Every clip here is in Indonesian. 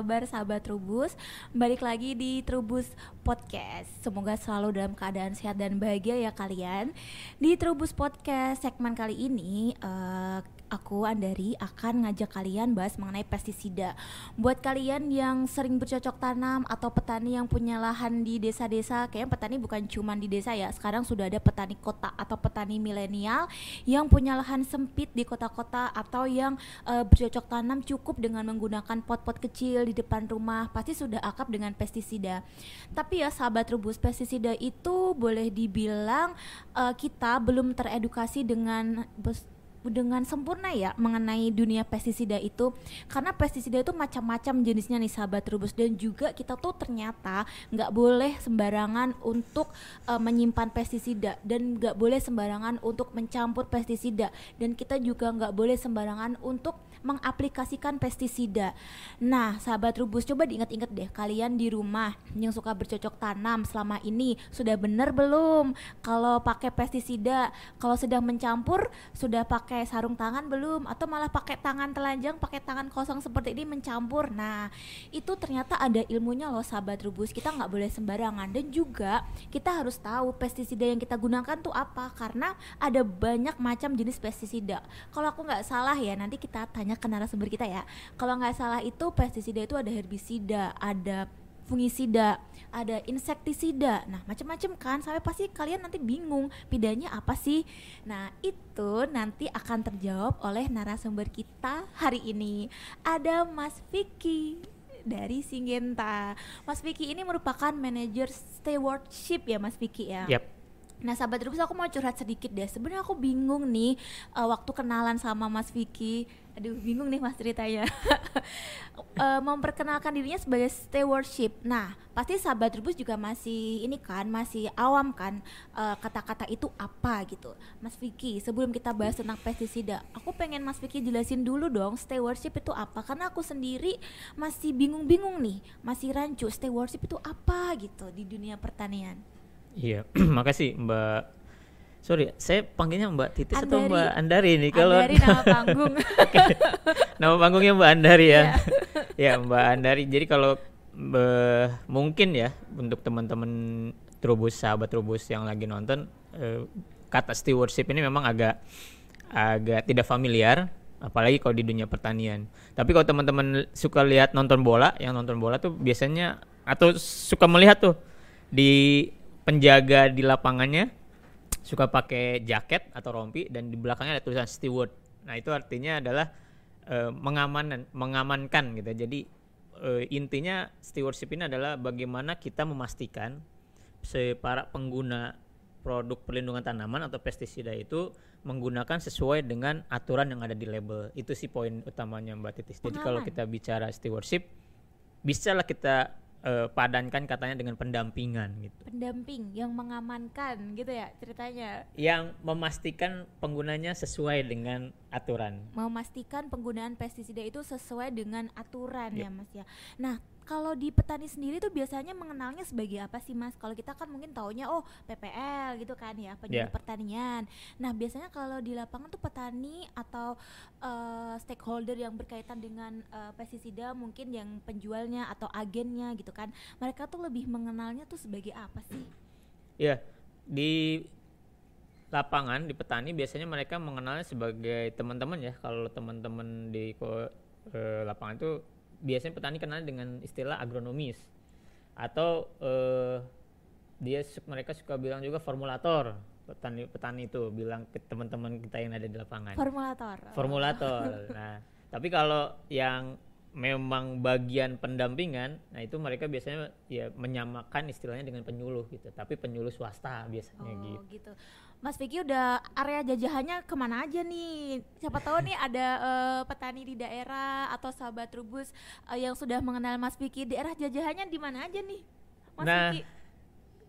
Kabar sahabat Trubus? Balik lagi di Trubus Podcast. Semoga selalu dalam keadaan sehat dan bahagia ya kalian. Di Trubus Podcast segmen kali ini uh, aku Andari akan ngajak kalian bahas mengenai pestisida. Buat kalian yang sering bercocok tanam atau petani yang punya lahan di desa-desa, kayaknya petani bukan cuma di desa ya. Sekarang sudah ada petani kota atau petani milenial yang punya lahan sempit di kota-kota atau yang uh, bercocok tanam cukup dengan menggunakan pot-pot kecil di depan rumah, pasti sudah akap dengan pestisida. Tapi ya sahabat rubus, pestisida itu boleh dibilang uh, kita belum teredukasi dengan dengan sempurna ya mengenai dunia pestisida itu. Karena pestisida itu macam-macam jenisnya nih sahabat rubus. Dan juga kita tuh ternyata nggak boleh sembarangan untuk uh, menyimpan pestisida. Dan nggak boleh sembarangan untuk mencampur pestisida. Dan kita juga nggak boleh sembarangan untuk mengaplikasikan pestisida. Nah, sahabat rubus coba diingat-ingat deh kalian di rumah yang suka bercocok tanam selama ini sudah benar belum? Kalau pakai pestisida, kalau sedang mencampur sudah pakai sarung tangan belum atau malah pakai tangan telanjang, pakai tangan kosong seperti ini mencampur. Nah, itu ternyata ada ilmunya loh sahabat rubus. Kita nggak boleh sembarangan dan juga kita harus tahu pestisida yang kita gunakan tuh apa karena ada banyak macam jenis pestisida. Kalau aku nggak salah ya nanti kita tanya ke narasumber kita ya. Kalau nggak salah itu pestisida itu ada herbisida, ada fungisida, ada insektisida. Nah, macam-macam kan. Sampai pasti kalian nanti bingung bedanya apa sih? Nah, itu nanti akan terjawab oleh narasumber kita hari ini. Ada Mas Vicky dari Singenta. Mas Vicky ini merupakan manajer stewardship ya Mas Vicky ya. Yep Nah sahabat Rubus aku mau curhat sedikit deh. Sebenarnya aku bingung nih uh, Waktu kenalan sama Mas Vicky. Aduh bingung nih mas ceritanya. Uh, Memperkenalkan dirinya sebagai stewardship. Nah pasti sahabat Rubus juga masih Ini kan masih awam kan eh, Kata-kata uh, itu apa gitu. Mas Vicky sebelum kita bahas tentang pestisida Aku pengen Mas Vicky jelasin dulu dong Stewardship itu apa? Karena aku sendiri masih bingung-bingung nih Masih rancu stewardship itu apa gitu Di dunia pertanian Iya, makasih Mbak. Sorry, saya panggilnya Mbak Titis Andari. atau Mbak Andari nih kalau Andari nama panggung. okay. Nama panggungnya Mbak Andari ya. ya Mbak Andari. Jadi kalau uh, mungkin ya untuk teman-teman Trubus sahabat Trubus yang lagi nonton uh, kata stewardship ini memang agak agak tidak familiar apalagi kalau di dunia pertanian. Tapi kalau teman-teman suka lihat nonton bola, yang nonton bola tuh biasanya atau suka melihat tuh di penjaga di lapangannya suka pakai jaket atau rompi dan di belakangnya ada tulisan steward. Nah, itu artinya adalah uh, mengaman mengamankan gitu. Jadi uh, intinya stewardship ini adalah bagaimana kita memastikan para pengguna produk perlindungan tanaman atau pestisida itu menggunakan sesuai dengan aturan yang ada di label. Itu sih poin utamanya Mbak Titis. Jadi kalau kita bicara stewardship, bisa lah kita uh, padankan katanya dengan pendampingan gitu. Pendamping yang mengamankan gitu ya ceritanya. Yang memastikan penggunanya sesuai dengan aturan. Memastikan penggunaan pestisida itu sesuai dengan aturan yep. ya Mas ya. Nah, kalau di petani sendiri tuh biasanya mengenalnya sebagai apa sih mas? Kalau kita kan mungkin taunya oh PPL gitu kan ya penyuluh yeah. pertanian. Nah biasanya kalau di lapangan tuh petani atau uh, stakeholder yang berkaitan dengan uh, pestisida mungkin yang penjualnya atau agennya gitu kan, mereka tuh lebih mengenalnya tuh sebagai apa sih? Ya yeah. di lapangan di petani biasanya mereka mengenalnya sebagai teman-teman ya kalau teman-teman di uh, lapangan itu biasanya petani kenal dengan istilah agronomis. Atau uh, dia mereka suka bilang juga formulator. Petani petani itu bilang ke teman-teman kita yang ada di lapangan. Formulator. Formulator. Nah tapi kalau yang memang bagian pendampingan nah itu mereka biasanya ya menyamakan istilahnya dengan penyuluh gitu tapi penyuluh swasta biasanya oh, gitu. gitu Mas Vicky udah area jajahannya ke mana aja nih? Siapa tahu nih ada uh, petani di daerah atau sahabat rubus uh, yang sudah mengenal Mas Vicky. Daerah jajahannya di mana aja nih, Mas nah, Vicky?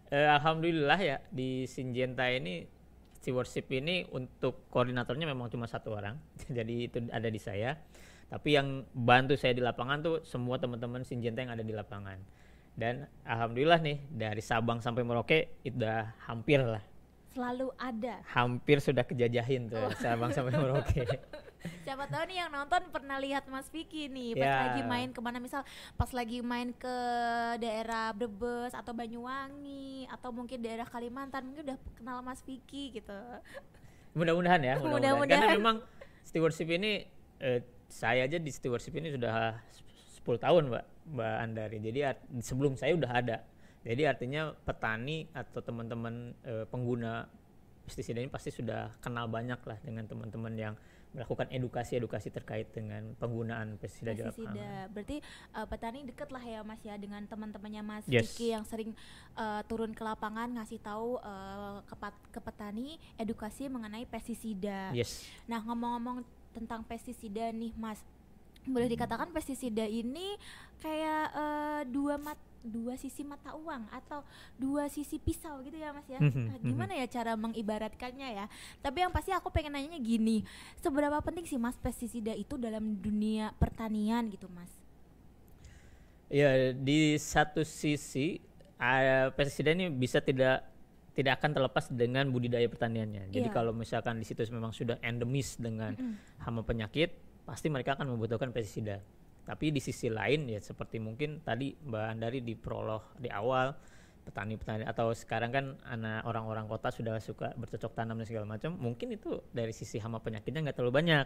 Uh, Alhamdulillah ya di Sinjenta ini stewardship ini untuk koordinatornya memang cuma satu orang, jadi itu ada di saya. Tapi yang bantu saya di lapangan tuh semua teman-teman Sinjenta yang ada di lapangan. Dan alhamdulillah nih dari Sabang sampai Merauke itu udah hampir lah selalu ada. Hampir sudah kejajahin tuh oh. Sabang sampai Merauke. Siapa tahu nih yang nonton pernah lihat Mas Vicky nih pas Ya. lagi main ke mana misal pas lagi main ke daerah Brebes atau Banyuwangi atau mungkin daerah Kalimantan mungkin udah kenal Mas Vicky gitu. Mudah-mudahan ya, mudah-mudahan. Mudah-mudahan. Karena memang stewardship ini eh, saya aja di stewardship ini sudah 10 tahun, Mbak, Mbak Andari. Jadi sebelum saya udah ada. Jadi artinya petani atau teman-teman eh, pengguna pestisida ini pasti sudah kenal banyak lah dengan teman-teman yang melakukan edukasi-edukasi terkait dengan penggunaan pestisida di lapangan. pestisida. Berarti uh, petani deket lah ya Mas ya dengan teman-temannya Mas Yes. Vicky yang sering uh, turun ke lapangan ngasih tahu uh, ke, ke petani edukasi mengenai pestisida. Yes. Nah, ngomong-ngomong tentang pestisida nih, Mas. Boleh dikatakan pestisida ini kayak eh, dua mat dua sisi mata uang atau dua sisi pisau gitu ya, Mas ya. Mhm, Nah, gimana ya cara mengibaratkannya ya? Tapi yang pasti aku pengen nanyanya gini, seberapa penting sih Mas pestisida itu dalam dunia pertanian gitu, Mas? Ya, di satu sisi uh, pestisida ini bisa tidak tidak akan terlepas dengan budidaya pertaniannya. Jadi Iya. kalau misalkan di situ memang sudah endemis dengan hama penyakit, pasti mereka akan membutuhkan pestisida. Tapi di sisi lain ya seperti mungkin tadi Mbak Andari di prolog di awal petani-petani atau sekarang kan anak orang-orang kota sudah suka bercocok tanam dan segala macam, mungkin itu dari sisi hama penyakitnya nggak terlalu banyak.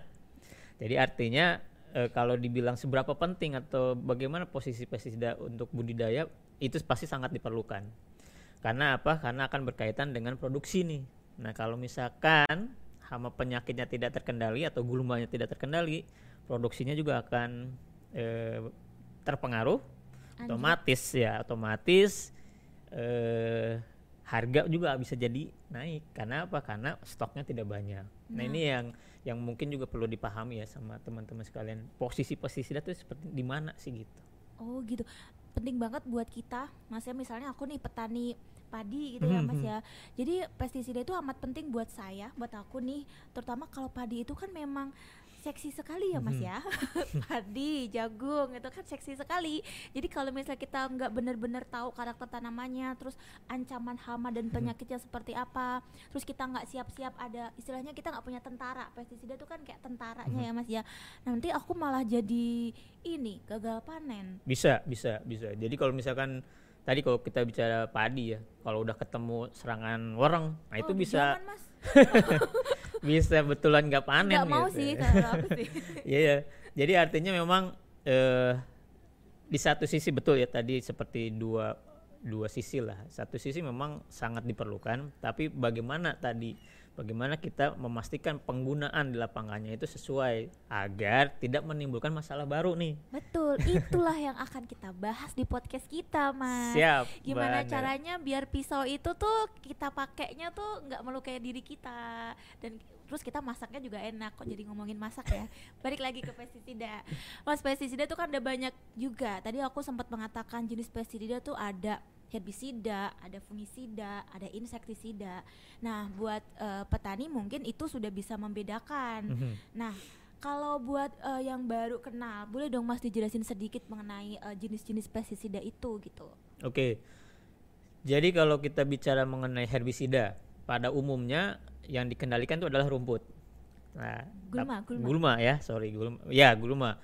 Jadi artinya eh, kalau dibilang seberapa penting atau bagaimana posisi pestisida untuk budidaya itu pasti sangat diperlukan. Karena apa? Karena akan berkaitan dengan produksi nih. Nah, kalau misalkan hama penyakitnya tidak terkendali atau gulmanya tidak terkendali, produksinya juga akan eh, terpengaruh. Anjlok. Otomatis ya, otomatis eh harga juga bisa jadi naik. Karena apa? Karena stoknya tidak banyak. Nah, ini yang yang mungkin juga perlu dipahami ya sama teman-teman sekalian. Posisi pestisida itu seperti di mana sih gitu. Oh gitu. Penting banget buat kita, Mas ya. Misalnya aku nih petani padi gitu ya, Mas ya. Jadi pestisida itu amat penting buat saya, buat aku nih. Terutama kalau padi itu kan memang seksi sekali ya, Mas ya. padi, jagung itu kan seksi sekali. Jadi kalau misalnya kita nggak benar-benar tahu karakter tanamannya, terus ancaman hama dan penyakitnya seperti apa, terus kita nggak siap-siap ada istilahnya kita nggak punya tentara. Pestisida itu kan kayak tentaranya ya, Mas ya. Nanti aku malah jadi ini gagal panen. Bisa, bisa, bisa. Jadi kalau misalkan tadi kalau kita bicara padi ya, kalau udah ketemu serangan wareng, nah itu Oh, bisa jangan, bisa betulan nggak panen mau gitu. sih kalau aku sih. Iya, iya. Jadi artinya memang eh, di satu sisi betul ya tadi seperti dua dua sisi lah. Satu sisi memang sangat diperlukan, tapi bagaimana tadi bagaimana kita memastikan penggunaan di lapangannya itu sesuai agar tidak menimbulkan masalah baru nih. Betul, itulah yang akan kita bahas di podcast kita, Mas. Siap. Gimana Anda. caranya biar pisau itu tuh kita pakainya tuh nggak melukai diri kita dan terus kita masaknya juga enak kok jadi ngomongin masak ya. Balik lagi ke pestisida. Mas pestisida tuh kan ada banyak juga. Tadi aku sempat mengatakan jenis pestisida tuh ada herbisida, ada fungisida, ada insektisida. Nah, buat eh, petani mungkin itu sudah bisa membedakan. Mhm. Nah, kalau buat eh, yang baru kenal, boleh dong Mas dijelasin sedikit mengenai eh, jenis-jenis pestisida itu gitu. Oke. Jadi kalau kita bicara mengenai herbisida, pada umumnya yang dikendalikan itu adalah rumput. Nah, Gulma, tap- gulma. ya, sorry, gulma. Ya, gulma.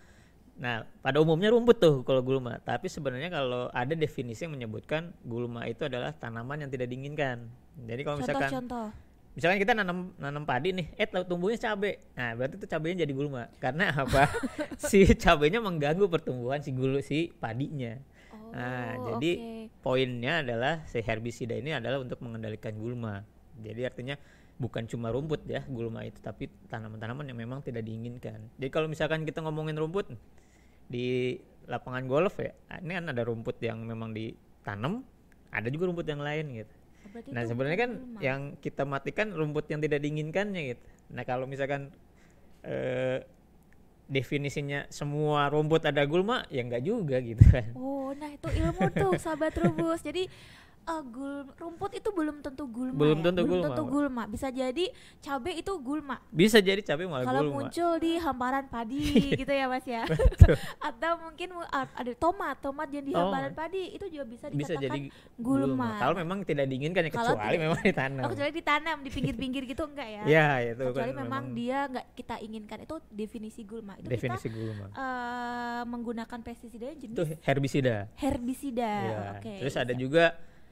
Nah, pada umumnya rumput tuh kalau gulma. Tapi sebenarnya kalau ada definisi yang menyebutkan gulma itu adalah tanaman yang tidak diinginkan. Jadi kalau misalkan Contoh-contoh. misalkan kita nanam nanam padi nih, eh tumbuhnya cabe. Nah, berarti itu cabenya jadi gulma. Karena apa? si cabenya mengganggu pertumbuhan si gulu si padinya. Oh, Nah, jadi oke. poinnya adalah si herbisida ini adalah untuk mengendalikan gulma. Jadi artinya bukan cuma rumput ya gulma itu, tapi tanaman-tanaman yang memang tidak diinginkan. Jadi kalau misalkan kita ngomongin rumput di lapangan golf ya, ini kan ada rumput yang memang ditanam, ada juga rumput yang lain gitu. Oh, berarti Nah sebenarnya kan gulma. yang kita matikan rumput yang tidak diinginkannya gitu. Nah kalau misalkan eh, definisinya semua rumput ada gulma, ya enggak juga gitu kan. Oh, nah itu ilmu tuh sahabat rubus. Jadi eh, gul rumput itu belum tentu gulma Belum ya? tentu belum gulma. tentu gulma bisa jadi cabai itu gulma Bisa jadi cabai malah kalau gulma. muncul di hamparan padi gitu ya mas ya atau mungkin mu- ah, ada tomat tomat yang di Oh. hamparan padi itu juga bisa Bisa dikatakan jadi gulma. Kalau memang tidak diinginkan ya kecuali tidak- memang ditanam. oh, kecuali ditanam di pinggir-pinggir gitu enggak ya Ya, itu kecuali kan memang dia nggak kita inginkan itu definisi gulma itu definisi kita gulma. eh, menggunakan pestisida jenis Itu herbisida. herbisida Iya. oke Terus ada juga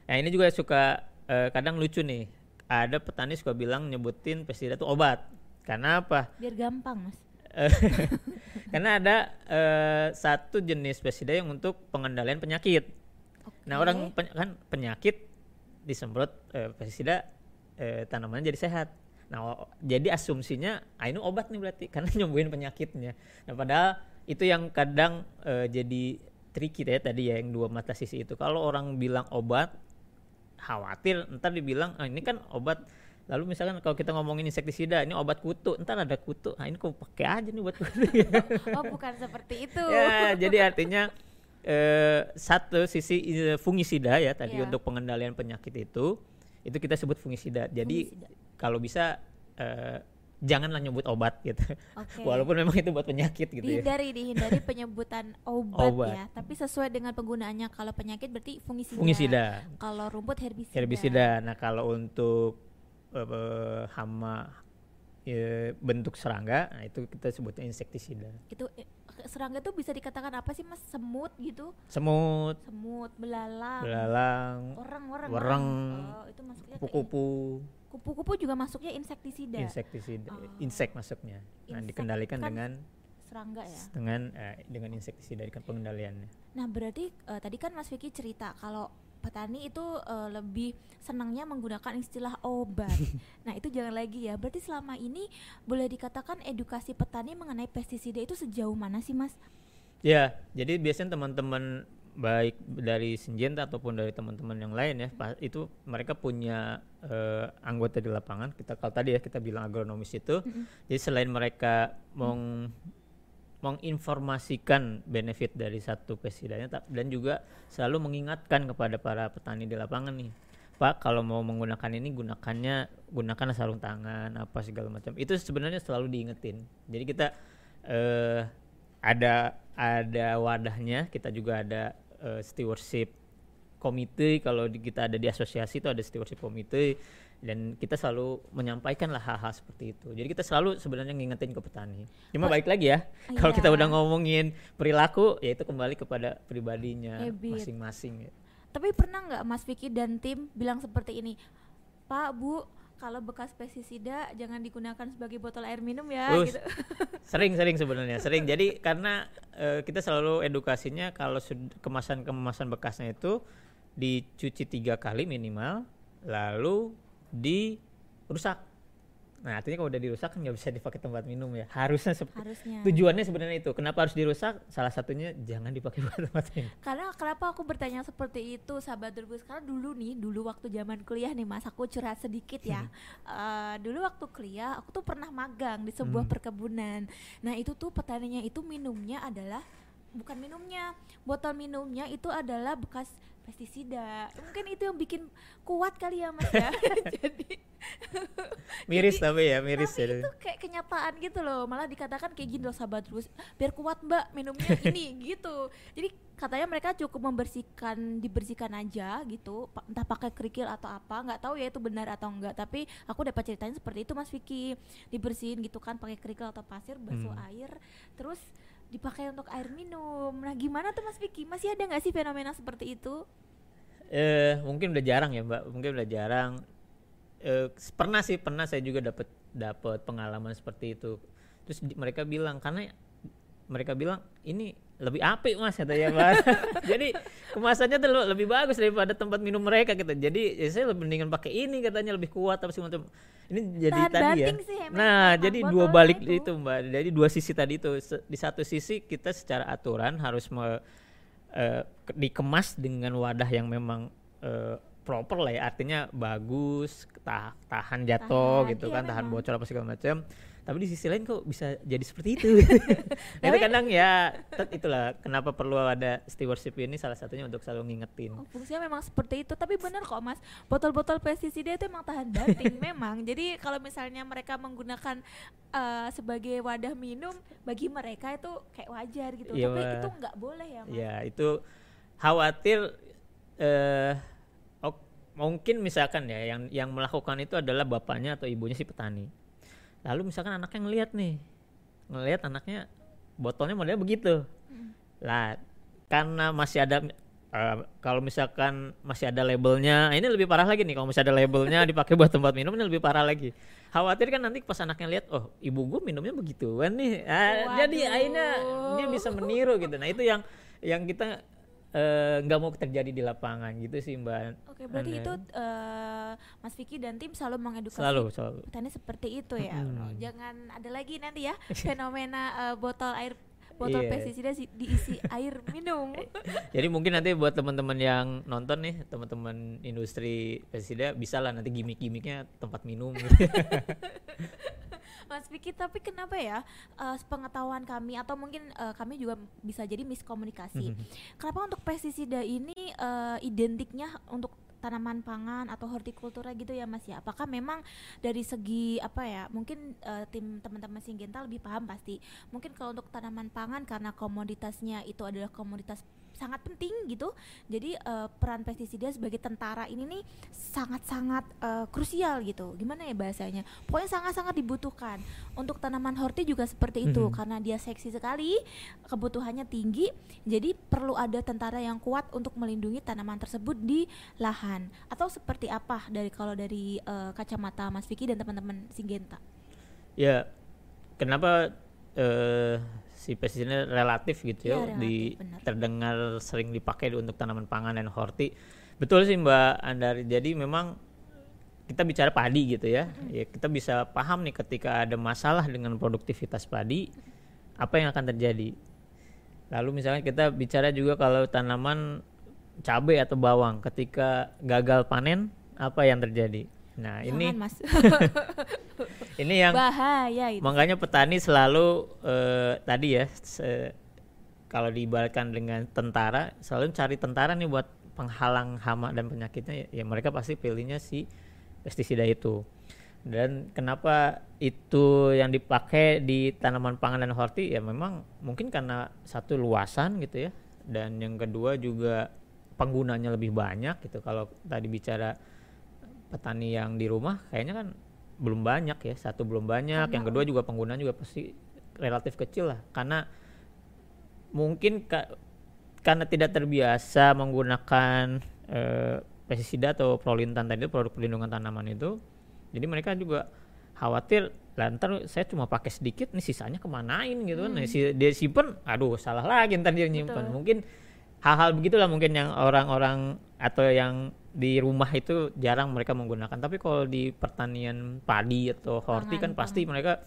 Nah, ini juga suka eh, kadang lucu nih. Ada petani suka bilang nyebutin pestisida itu obat. Karena apa? biar gampang mas Eh, Karena ada eh, satu jenis pestisida yang untuk pengendalian penyakit. Nah, Oke. orang pen- kan penyakit disemprot eh, pestisida eh, tanamannya jadi sehat. Nah, jadi asumsinya ah, ini obat nih berarti karena nyembuhin penyakitnya. Nah, padahal itu yang kadang eh, jadi tricky ya tadi ya yang dua mata sisi itu. Kalau orang bilang obat khawatir ntar dibilang ah, ini kan obat. Lalu misalkan kalau kita ngomongin insektisida ini obat kutu. Ntar ada kutu. Nah ini kok pakai aja nih buat kutu? Oh bukan seperti itu. Ya jadi artinya eh, satu sisi eh, fungisida ya tadi Iya. untuk pengendalian penyakit itu itu kita sebut fungisida. Jadi Fungisida. kalau bisa eh, janganlah nyebut obat gitu. Oke. walaupun memang itu buat penyakit gitu ya. Dihindari dihindari penyebutan obat, Obat. ya. Tapi sesuai dengan penggunaannya kalau penyakit berarti fungisida, fungisida kalau rumput herbisida. Herbisida. Nah kalau untuk eh, hama eh, bentuk serangga nah itu kita sebutnya insektisida. Itu serangga tuh bisa dikatakan apa sih mas? Semut gitu? Semut. Semut belalang. Belalang. Orang orang wereng, oh, itu masuknya kupu-kupu. kupu-kupu juga masuknya insektisida. Insektisida. Oh. insek masuknya. Nah Insek dikendalikan kan dengan serangga ya? dengan eh, dengan insektisida kan pengendaliannya. Nah, berarti eh, tadi kan Mas Vicky cerita kalau petani itu eh, lebih senangnya menggunakan istilah obat. nah, itu jangan lagi ya. Berarti selama ini boleh dikatakan edukasi petani mengenai pestisida itu sejauh mana sih, Mas? ya jadi biasanya teman-teman baik dari Sinjenta ataupun dari teman-teman yang lain ya pa- itu mereka punya eh, anggota di lapangan kita kalau tadi ya kita bilang agronomis itu jadi selain mereka meng menginformasikan benefit dari satu pestisida dan juga selalu mengingatkan kepada para petani di lapangan nih Pak kalau mau menggunakan ini gunakannya gunakan sarung tangan apa segala macam. Itu sebenarnya selalu diingetin. Jadi kita eh, ada ada wadahnya kita juga ada eh, stewardship komite kalau kita ada di asosiasi itu ada stewardship komite dan kita selalu menyampaikan lah hal-hal seperti itu jadi kita selalu sebenarnya ngingetin ke petani cuma baik lagi ya kalau kita Iya. udah ngomongin perilaku ya itu kembali kepada pribadinya masing-masing ya. Tapi pernah nggak Mas Vicky dan tim bilang seperti ini? Pak, Bu, kalau bekas pestisida jangan digunakan sebagai botol air minum ya Us, gitu. sering-sering sebenarnya sering jadi karena eh, kita selalu edukasinya kalau sud- kemasan-kemasan bekasnya itu dicuci tiga kali minimal lalu dirusak. Nah artinya kalau udah dirusak kan nggak bisa dipakai tempat minum ya. Harusnya Harusnya. tujuannya sebenarnya itu. Kenapa harus dirusak? Salah satunya jangan dipakai buat tempat minum. Karena kenapa aku bertanya seperti itu sahabat Turbus Karena dulu nih, dulu waktu zaman kuliah nih mas Aku curhat sedikit ya. Eh, Dulu waktu kuliah aku tuh pernah magang di sebuah Hmm. perkebunan. Nah itu tuh petaninya itu minumnya adalah Bukan minumnya, botol minumnya itu adalah bekas pestisida. Mungkin itu yang bikin kuat kali ya mas ya. Jadi miris Jadi- tapi ya miris tapi ya. itu kayak kenyataan gitu loh. Malah dikatakan kayak gini loh sahabat terus biar kuat mbak minumnya ini gitu. Jadi katanya mereka cukup membersihkan dibersihkan aja gitu entah pakai kerikil atau apa. Nggak tahu ya itu benar atau enggak tapi aku dapat ceritanya seperti itu mas Vicky. Dibersihin gitu kan pakai kerikil atau pasir basuh Hmm. air terus dipakai untuk air minum. Nah gimana tuh mas Vicky? Masih ada nggak sih fenomena seperti itu? Eh mungkin udah jarang ya mbak. Mungkin udah jarang. Eh pernah sih pernah saya juga dapat dapat pengalaman seperti itu. Terus mereka bilang karena mereka bilang ini lebih apik mas katanya mbak jadi kemasannya tuh le- lebih bagus daripada tempat minum mereka gitu. Jadi ya saya lebih mendingan pakai ini katanya lebih kuat apa sih macam. Ini jadi Tahan tadi ya. sih emang- nah emang jadi dua balik itu. itu mbak. Jadi dua sisi tadi itu. Di satu sisi kita secara aturan harus me- ke- dikemas dengan wadah yang memang eh, proper lah ya. Artinya bagus tah- tahan jatuh Tahan, gitu iya kan tahan bocor apa segala macam tapi di sisi lain kok bisa jadi seperti itu? Nah, itu kadang ya itulah kenapa perlu ada stewardship ini salah satunya untuk selalu ngingetin. Oh, fungsinya memang seperti itu. Tapi benar kok mas. Botol-botol pestisida itu emang tahan banting memang. Jadi kalau misalnya mereka menggunakan uh, sebagai wadah minum bagi mereka itu kayak wajar gitu. Ya, tapi itu nggak boleh ya mas. Ya itu khawatir uh, mungkin misalkan ya yang yang melakukan itu adalah bapaknya atau ibunya si petani lalu misalkan anaknya ngelihat nih ngelihat anaknya botolnya modelnya begitu. Lah karena masih ada uh, kalau misalkan masih ada labelnya ini lebih parah lagi nih kalau masih ada labelnya dipakai buat tempat minum ini lebih parah lagi. Khawatir kan nanti pas anaknya lihat oh ibu gue minumnya begituan nih. Ah, jadi akhirnya dia bisa meniru gitu. Nah itu yang yang kita nggak uh, mau terjadi di lapangan gitu sih mbak. Oke berarti Anda. itu uh, Mas Vicky dan tim selalu mengedukasi selalu, selalu. petani seperti itu ya. Hmm. Jangan ada lagi nanti ya fenomena uh, botol air botol yeah. pestisida diisi air minum. Jadi mungkin nanti buat teman-teman yang nonton nih, teman-teman industri pestisida bisa lah nanti gimmick-gimmicknya tempat minum. Mas Vicky tapi kenapa ya uh, pengetahuan kami atau mungkin uh, kami juga bisa jadi miskomunikasi. Mhm. kenapa untuk pestisida ini uh, identiknya untuk tanaman pangan atau hortikultura gitu ya Mas ya. Apakah memang dari segi apa ya? Mungkin uh, tim teman-teman Singgenta lebih paham pasti. Mungkin kalau untuk tanaman pangan karena komoditasnya itu adalah komoditas sangat penting gitu. Jadi uh, peran pestisida sebagai tentara ini nih sangat-sangat uh, krusial gitu. Gimana ya bahasanya? Pokoknya sangat-sangat dibutuhkan. Untuk tanaman horti juga seperti itu -hmm. karena dia seksi sekali, kebutuhannya tinggi. Jadi perlu ada tentara yang kuat untuk melindungi tanaman tersebut di lahan. Atau seperti apa dari kalau dari uh, kacamata Mas Vicky dan teman-teman Singgenta? Ya, kenapa uh, si pestisida relatif gitu ya, ya relatif, di benar. terdengar sering dipakai untuk tanaman pangan dan horti. Betul sih Mbak Andari. Jadi memang kita bicara padi gitu ya. Ya kita bisa paham nih ketika ada masalah dengan produktivitas padi apa yang akan terjadi. Lalu misalnya kita bicara juga kalau tanaman cabai atau bawang ketika gagal panen apa yang terjadi? Nah, Jangan, ini Mas. ini yang bahaya itu. Makanya petani selalu uh, tadi ya se, kalau diibaratkan dengan tentara, selalu cari tentara nih buat penghalang hama dan penyakitnya ya, ya mereka pasti pilihnya si pestisida itu. Dan kenapa itu yang dipakai di tanaman pangan dan horti ya memang mungkin karena satu luasan gitu ya dan yang kedua juga penggunanya lebih banyak gitu kalau tadi bicara petani yang di rumah kayaknya kan belum banyak ya satu belum banyak karena yang kedua juga pengguna juga pasti relatif kecil lah karena mungkin ka, karena tidak terbiasa menggunakan uh, pestisida atau prolintan tadi produk perlindungan tanaman itu jadi mereka juga khawatir lah ntar saya cuma pakai sedikit nih sisanya kemanain gitu kan. hmm. kan si, dia simpen aduh salah lagi ntar dia nyimpan mungkin hal-hal begitulah mungkin yang orang-orang atau yang di rumah itu jarang mereka menggunakan. Tapi kalau di pertanian padi atau horti kan pasti mereka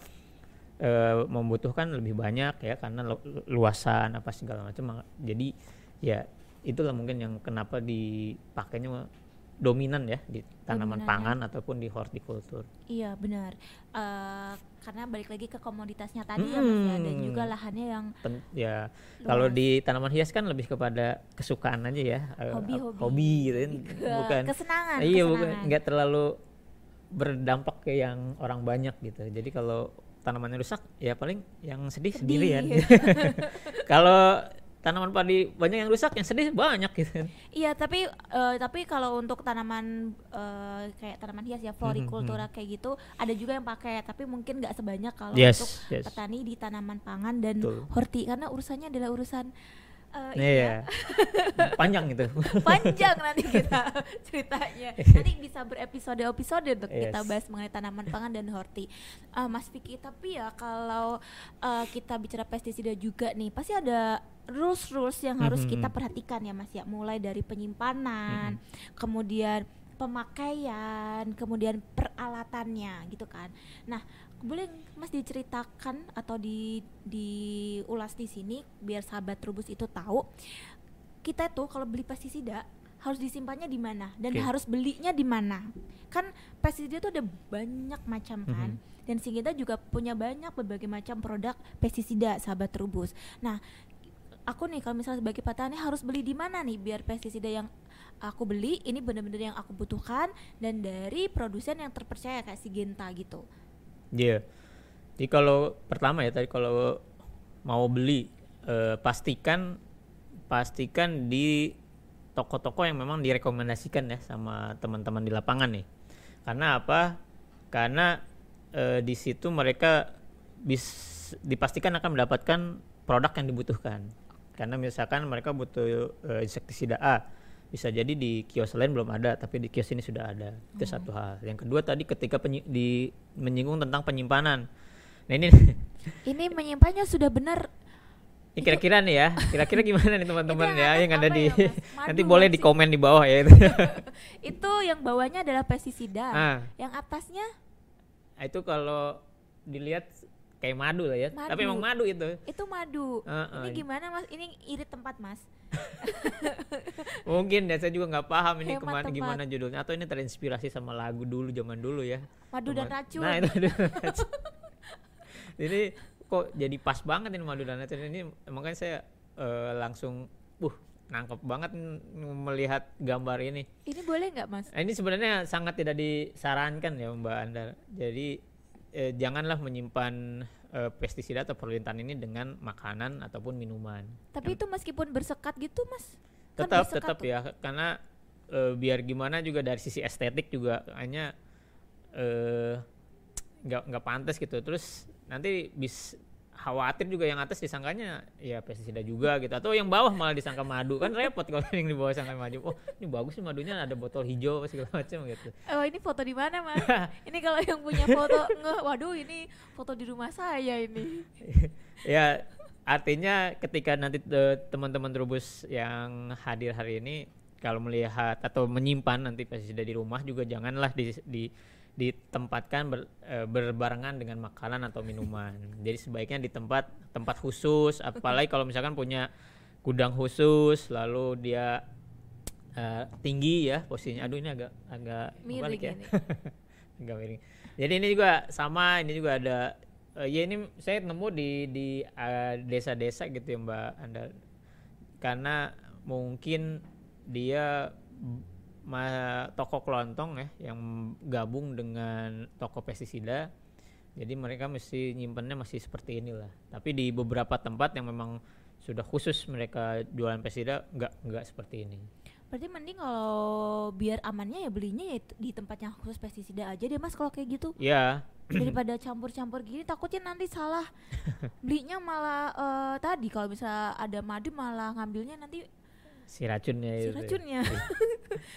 e, membutuhkan lebih banyak ya karena luasan apa segala macam. Jadi ya itulah mungkin yang kenapa dipakainya dominan ya di tanaman dominan, pangan ya. ataupun di hortikultur. Iya benar. Uh, karena balik lagi ke komoditasnya tadi hmm. ya Mas ya dan juga lahannya yang Pen, ya kalau di tanaman hias kan lebih kepada kesukaan aja ya. Hobi hobi. Hobi gitu kan. Bukan kesenangan. Iya kesenangan. bukan nggak terlalu berdampak ke yang orang banyak gitu. Jadi kalau tanamannya rusak ya paling yang sedih, sedih. sendirian. kalau tanaman padi banyak yang rusak yang sedih banyak gitu iya tapi uh, tapi kalau untuk tanaman uh, kayak tanaman hias ya florikultura hmm, hmm. kayak gitu ada juga yang pakai tapi mungkin nggak sebanyak kalau yes, untuk yes. petani di tanaman pangan dan Betul. horti karena urusannya adalah urusan Uh, iya. Panjang itu. Panjang nanti kita ceritanya. Nanti bisa berepisode-episode untuk yes. kita bahas mengenai tanaman pangan dan horti. Uh, Mas Vicky, tapi ya kalau uh, kita bicara pestisida juga nih, pasti ada rules-rules yang harus mm -hmm. kita perhatikan ya Mas ya. Mulai dari penyimpanan, mm -hmm. kemudian pemakaian, kemudian peralatannya gitu kan. Nah, boleh Mas diceritakan atau di diulas di sini biar sahabat Trubus itu tahu kita tuh kalau beli pestisida harus disimpannya di mana dan Oke. harus belinya di mana. Kan pestisida itu ada banyak macam kan. Mhm. Dan Singgeta juga punya banyak berbagai macam produk pestisida sahabat Trubus. Nah, aku nih kalau misalnya sebagai petani harus beli di mana nih biar pestisida yang aku beli ini benar-benar yang aku butuhkan dan dari produsen yang terpercaya kayak Sigenta gitu. Iya. Jadi kalau pertama ya tadi kalau mau beli eh, pastikan pastikan di toko-toko yang memang direkomendasikan ya sama teman-teman di lapangan nih. Karena apa? Karena eh, di situ mereka bis dipastikan akan mendapatkan produk yang dibutuhkan. Karena misalkan mereka butuh eh, insektisida A, bisa jadi di kios lain belum ada, tapi di kios ini sudah ada. Itu satu hal. Yang kedua tadi ketika di menyinggung tentang penyimpanan. Nah ini Ini menyimpannya sudah benar ini kira-kira nih ya, kira-kira gimana nih teman-teman ya yang ada di ya, Mas? nanti boleh di komen di bawah ya itu. itu yang bawahnya adalah pestisida. Nah, Yang atasnya itu kalau dilihat kayak madu lah ya. Tapi Madu. emang madu itu. itu madu. Heeh. Ini gimana Mas? Ini irit tempat Mas. Mungkin ya saya juga nggak paham ini Hemat ke mana tempat. gimana judulnya atau ini terinspirasi sama lagu dulu zaman dulu ya. Madu dan Teman- racun. Nah itu dan racun. Jadi kok jadi pas banget ini madu dan racun ini makanya saya eh, langsung, uh nangkep banget melihat gambar ini. Ini boleh nggak Mas? Ini sebenarnya sangat tidak disarankan ya Mbak Andar. Jadi eh, janganlah menyimpan eh, pestisida atau perlintan ini dengan makanan ataupun minuman. Tapi itu meskipun bersekat gitu Mas. Kan Tetap tetap tuh. ya karena eh, biar gimana juga dari sisi estetik juga hanya eh nggak nggak pantas gitu. Terus nanti bis khawatir juga yang atas disangkanya ya pestisida juga gitu atau yang bawah malah disangka madu kan repot kalau yang di bawah sangka madu oh ini bagus nih madunya ada botol hijau apa segala macam gitu Oh ini foto di mana Mas? ini kalau yang punya foto nge, waduh ini foto di rumah saya ini. ya artinya ketika nanti eh, teman-teman Trubus yang hadir hari ini kalau melihat atau menyimpan nanti pestisida di rumah juga janganlah di, di ditempatkan ber- eh, berbarengan dengan makanan atau minuman. Jadi sebaiknya di tempat tempat khusus apalagi kalau misalkan punya gudang khusus lalu dia eh, tinggi ya posisinya. Aduh ini agak agak Miring ya. Agak miring. Jadi ini juga sama, ini juga ada eh, ya ini saya nemu di di eh, desa-desa gitu ya Mbak Anda. Karena mungkin dia toko kelontong ya yang gabung dengan toko pestisida. Jadi mereka mesti nyimpennya masih seperti inilah. Tapi di beberapa tempat yang memang sudah khusus mereka jualan pestisida nggak nggak seperti ini. Berarti mending kalau biar amannya ya belinya ya di tempat yang khusus pestisida aja deh Mas kalau kayak gitu. Ya, Daripada campur-campur gini takutnya nanti salah. Belinya malah eh, tadi kalau bisa ada madu malah ngambilnya nanti si racunnya si itu. racunnya.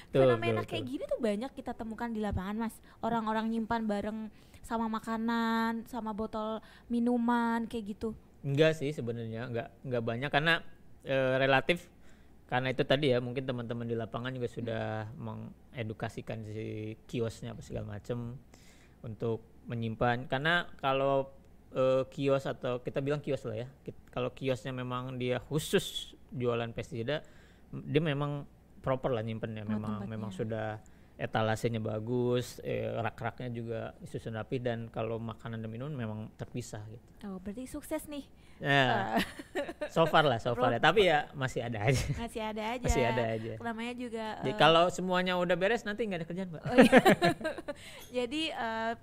Betul, Fenomena betul, kayak gini tuh banyak kita temukan di lapangan Mas. Orang-orang nyimpan bareng sama makanan, sama botol minuman kayak gitu. Enggak sih sebenarnya, enggak enggak banyak karena eh, relatif karena itu tadi ya mungkin teman-teman di lapangan juga sudah mengedukasikan si kiosnya apa segala macam untuk menyimpan karena kalau eh, kios atau kita bilang kios lah ya kalau kiosnya memang dia khusus jualan pestisida dia memang proper lah nyimpennya Oh, memang tempatnya. memang sudah etalasenya bagus eh, rak-raknya juga disusun rapi dan kalau makanan dan minum memang terpisah gitu Oh, berarti sukses nih. Nah, so far lah, so far ya. Tapi ya masih ada aja. Masih ada aja. Masih ada aja. Namanya juga Jadi eh, kalau semuanya udah beres nanti nggak ada kerjaan, Pak. Oh iya. Jadi eh,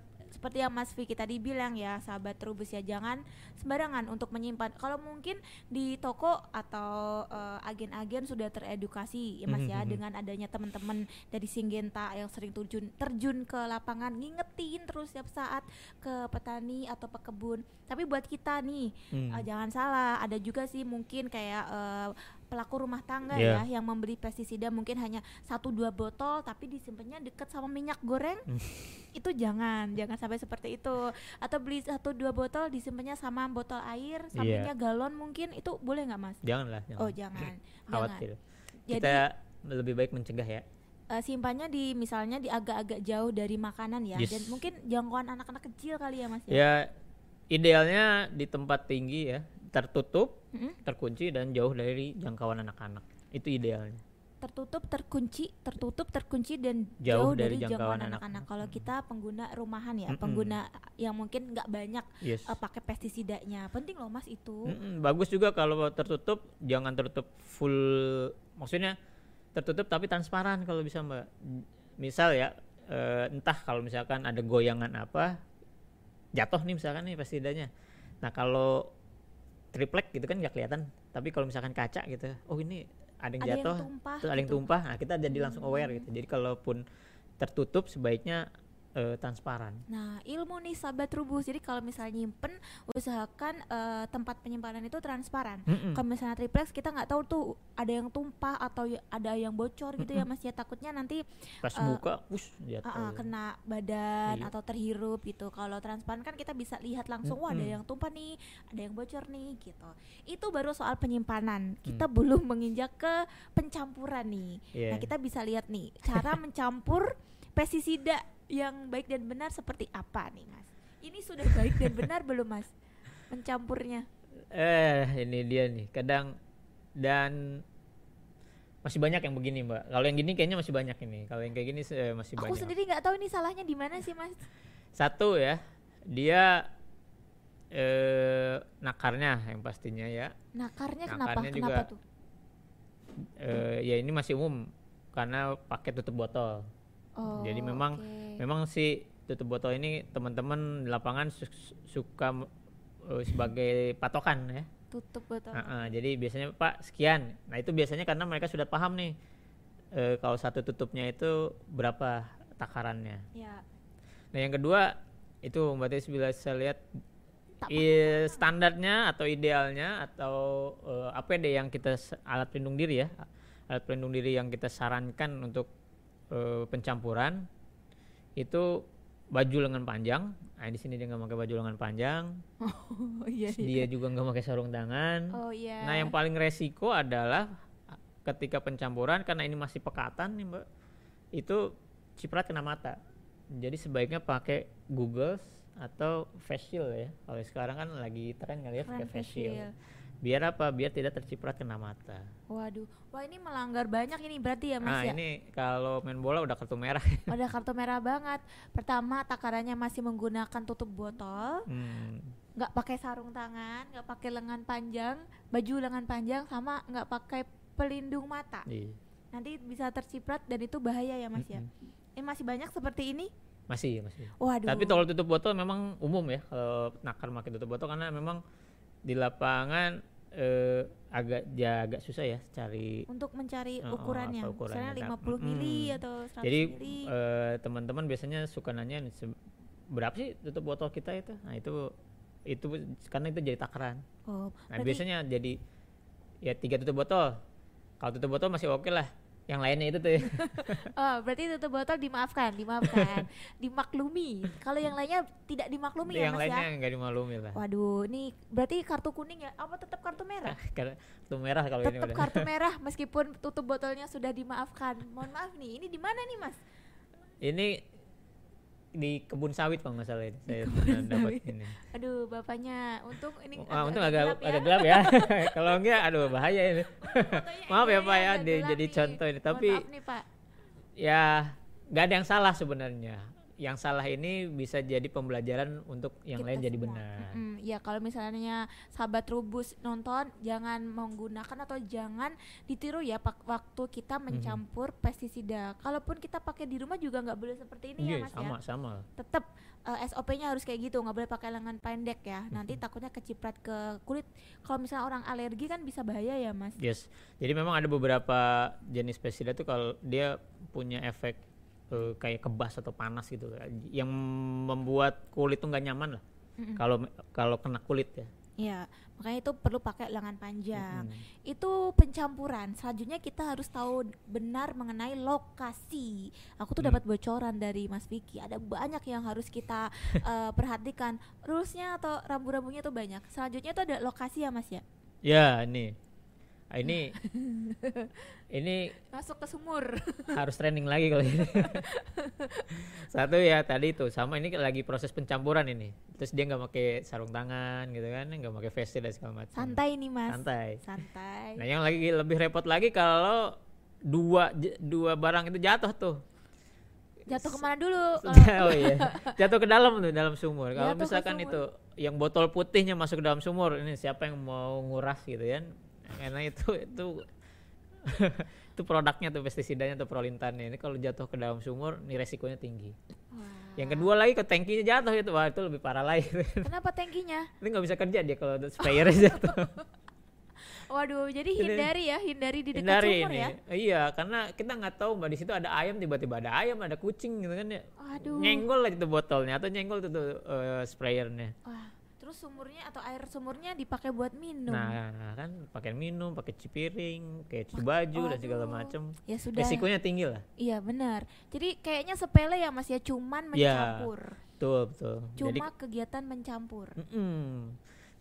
seperti yang Mas Vicky tadi bilang ya, sahabat Trubus ya jangan sembarangan untuk menyimpan. Kalau mungkin di toko atau eh, agen-agen sudah teredukasi ya Mas ya Mhm, mhm. dengan adanya teman-teman dari Singgenta yang sering terjun terjun ke lapangan ngingetin terus setiap saat ke petani atau pekebun. Tapi buat kita nih Hmm. Eh, jangan salah, ada juga sih mungkin kayak eh, pelaku rumah tangga Iya. ya yang membeli pestisida mungkin hanya satu dua botol tapi disimpannya dekat sama minyak goreng. Hmm. Itu jangan, jangan sampai seperti itu. Atau beli satu dua botol disimpannya sama botol air, Iya. sampingnya galon mungkin itu boleh nggak mas? Janganlah, jangan. Oh jangan, jangan. Khawatir. Jadi Kita lebih baik mencegah ya. eh, simpannya di misalnya di agak-agak jauh dari makanan ya, Yes. dan mungkin jangkauan anak-anak kecil kali ya mas ya. Ya idealnya di tempat tinggi ya, tertutup, Mm-mm. terkunci dan jauh dari jangkauan anak-anak. Itu idealnya. tertutup, terkunci, tertutup, terkunci dan Jauh jauh, dari dari, jangkauan jangkauan anak. anak-anak. Kalau kita pengguna rumahan ya, Mm-mm. pengguna yang mungkin nggak banyak Yes. eh, pakai pestisidanya. Penting loh Mas itu. Mm-mm, bagus juga kalau tertutup, jangan tertutup full. Maksudnya tertutup tapi transparan kalau bisa mbak. Misal ya, eh, entah kalau misalkan ada goyangan apa, jatuh nih misalkan nih pestisidanya. Nah kalau triplek gitu kan nggak kelihatan. Tapi kalau misalkan kaca gitu, oh ini ada yang Ada yang jatuh, tumpah terus ada yang gitu. tumpah. Nah kita jadi langsung aware gitu. Jadi kalaupun tertutup sebaiknya eh, transparan. Nah, ilmu nih sahabat rubus. Jadi kalau misalnya nyimpen, usahakan eh, tempat penyimpanan itu transparan. Mm-mm. Kalau misalnya triplex kita nggak tahu tuh ada yang tumpah atau ada yang bocor gitu ya Mas ya. Takutnya nanti Pas eh, buka, jatuh. ah, ah, kena badan Iya. atau terhirup gitu. Kalau transparan kan kita bisa lihat langsung, wah ada yang tumpah nih, ada yang bocor nih gitu. Itu baru soal penyimpanan. Kita belum menginjak ke pencampuran nih. Iya. Nah, kita bisa lihat nih cara mencampur pestisida yang baik dan benar seperti apa nih, Mas? Ini sudah baik dan benar belum, Mas? Mencampurnya. Eh, ini dia nih. Kadang dan masih banyak yang begini, Mbak. Kalau yang gini kayaknya masih banyak ini. Kalau yang kayak gini eh, masih Aku banyak. sendiri nggak tahu ini salahnya di mana sih, Mas? Satu ya, dia eh nakarnya yang pastinya ya. Nakarnya kenapa? Nakarnya Kenapa juga- tuh? Eh ya ini masih umum karena pakai tutup botol. Oh, Jadi memang oke. memang si tutup botol ini teman-teman di lapangan su- suka eh, sebagai patokan ya. tutup botol. Heeh, jadi biasanya Pak sekian. Nah itu biasanya karena mereka sudah paham nih eh, kalau satu tutupnya itu berapa takarannya. Ya. Nah yang kedua itu Mbak Tis bila saya lihat i- standarnya atau idealnya atau eh, APD yang kita alat pelindung diri ya alat pelindung diri yang kita sarankan untuk eh, pencampuran itu baju lengan panjang. Nah di sini dia nggak pakai baju lengan panjang. Oh iya. Dia juga nggak pakai sarung tangan. Oh iya. Nah, yang paling resiko adalah ketika pencampuran karena ini masih pekatan nih, Mbak. Itu ciprat kena mata. Jadi sebaiknya pakai Google atau face shield ya. Kalau sekarang kan lagi tren kali ya pakai face shield. Biar apa? Biar tidak terciprat kena mata. Waduh, wah ini melanggar banyak ini berarti ya Mas Nah, ya. ini kalau main bola udah kartu merah. Ada kartu merah banget. Pertama takarannya masih menggunakan tutup botol, Hmm. nggak pakai sarung tangan, nggak pakai lengan panjang, baju lengan panjang sama nggak pakai pelindung mata. Iya. Nanti bisa terciprat dan itu bahaya ya Mas ya. Ini masih banyak seperti ini. Masih, masih. Waduh. Tapi kalau tutup botol memang umum ya kalau nakar pakai tutup botol karena memang di lapangan eh, agak ya agak susah ya cari untuk mencari ukurannya, apa ukurannya. misalnya Nah, 50 mili mm. atau 100 Jadi mili. eh, teman-teman biasanya suka nanya nih, "Se- berapa sih tutup botol kita itu? Nah itu itu karena itu jadi takaran. oh, Nah biasanya jadi ya tiga tutup botol. Kalau tutup botol masih oke lah. Yang lainnya itu tuh ya. Oh, berarti tutup botol dimaafkan, dimaafkan, dimaklumi. Kalau yang lainnya tidak dimaklumi ya yang Mas lainnya ya. nggak dimaklumi lah. Waduh, ini berarti kartu kuning ya? Apa tetap kartu merah? Kartu merah kalau ini Tetap kartu merah meskipun tutup botolnya sudah dimaafkan. Mohon maaf nih, ini di mana nih Mas? Ini di kebun sawit kalau nggak salah ini. Saya dapat ini. Aduh, bapaknya untung ini Wah, untung agak gelap ya. agak gelap ya. Kalau enggak aduh bahaya ini. Maaf ya Pak ya agak di- gelap jadi contoh ini tapi nih, Pak. ya nggak ada yang salah sebenarnya. Yang salah ini bisa jadi pembelajaran untuk yang Kita lain jadi semua. benar. Mm-mm, ya kalau misalnya sahabat rubus nonton jangan menggunakan atau jangan ditiru ya pak waktu kita Mhm. mencampur pestisida. Kalaupun kita pakai di rumah juga nggak boleh seperti ini ya Iya, mas sama ya. sama. Tetap eh, SOP-nya harus kayak gitu, nggak boleh pakai lengan pendek ya. Mhm. Nanti takutnya keciprat ke kulit. Kalau misalnya orang alergi kan bisa bahaya ya mas. Yes. Jadi memang ada beberapa jenis pestisida tuh kalau dia punya efek eh, kayak kebas atau panas gitu yang membuat kulit tuh nggak nyaman lah. Kalau kalau kena kulit ya. Ya, makanya itu perlu pakai lengan panjang. Mm-mm. Itu pencampuran. Selanjutnya kita harus tahu benar mengenai lokasi. Aku tuh Hmm. dapat bocoran dari Mas Vicky. Ada banyak yang harus kita eh, perhatikan. Rulesnya atau rambu-rambunya tuh banyak. Selanjutnya itu ada lokasi ya Mas ya. Ya, ini. Ah, ini ini Masuk ke sumur. harus training lagi kalau ini. Satu ya tadi itu sama ini lagi proses pencampuran ini. Terus dia nggak pakai sarung tangan gitu kan, nggak pakai face shield dan segala macam. Santai nih Mas. Santai. Santai. Nah yang lagi lebih repot lagi kalau dua dua barang itu jatuh tuh. Jatuh ke mana dulu? Oh iya, jatuh ke dalam tuh dalam sumur. Kalau misalkan sumur. itu yang botol putihnya masuk ke dalam sumur, ini siapa yang mau nguras gitu kan? Karena itu itu itu produknya tuh pestisidanya atau prolintannya. Ini kalau jatuh ke dalam sumur, ini resikonya tinggi. Wah. Yang kedua lagi ke tangkinya jatuh itu, wah itu lebih parah lagi. Kenapa tangkinya? ini nggak bisa kerja dia kalau sprayernya jatuh. Waduh, jadi hindari ya, hindari di dekat Hindari sumur ini. ya. Iya, karena kita nggak tahu mbak di situ ada ayam tiba-tiba ada ayam, ada kucing gitu kan ya. Aduh. Nyenggol aja tuh botolnya atau nyenggol tuh, tuh eh, sprayernya. Wah, terus sumurnya atau air sumurnya dipakai buat minum. Nah, kan pakai minum, pakai cuci piring, kayak cuci baju dan segala macam. Ya sudah. Resikonya tinggi lah. Iya benar. Jadi kayaknya sepele ya Mas ya, cuman Iya. mencampur. Betul, betul. Jadi Cuma kegiatan mencampur. mm-mm.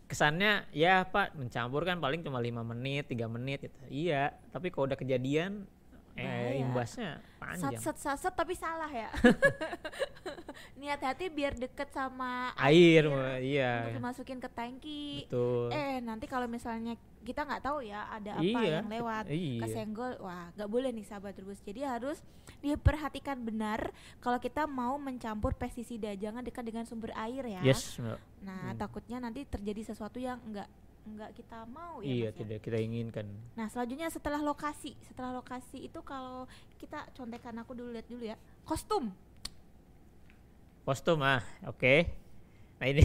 kesannya ya Pak mencampur kan paling cuma lima menit, tiga menit gitu. Iya, tapi kalau udah kejadian. Eh imbasnya panjang. Sat sat sat tapi salah ya. Niat hati biar deket sama Air, untuk iya. dimasukin ke tangki. Betul. Eh nanti kalau misalnya kita nggak tahu ya ada apa Iya, yang lewat iya. kesenggol, wah nggak boleh nih sahabat terus. Jadi harus diperhatikan benar kalau kita mau mencampur pestisida, jangan dekat dengan sumber air ya. Yes. Nah takutnya nanti terjadi sesuatu yang nggak nggak kita mau ya. iya, Mas ya. tidak kita inginkan. Nah selanjutnya setelah lokasi, setelah lokasi itu kalau kita contekan aku dulu lihat dulu ya, kostum. Kostum ah, oke. Nah ini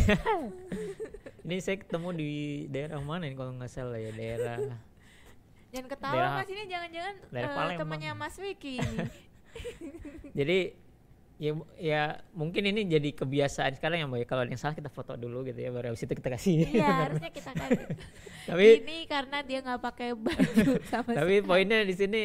ini saya ketemu di daerah mana ini kalau nggak salah ya daerah Jangan ketawa Daerah- mas ini jangan-jangan Palembang. temannya Mas Wiki ini. Jadi ya ya mungkin ini jadi kebiasaan sekarang ya Mbak ya. Kalau ada yang salah kita foto dulu gitu ya baru habis itu kita kasih. Iya harusnya kita kan. Tapi- ini karena dia nggak pakai baju sama Tapi sekali. poinnya di sini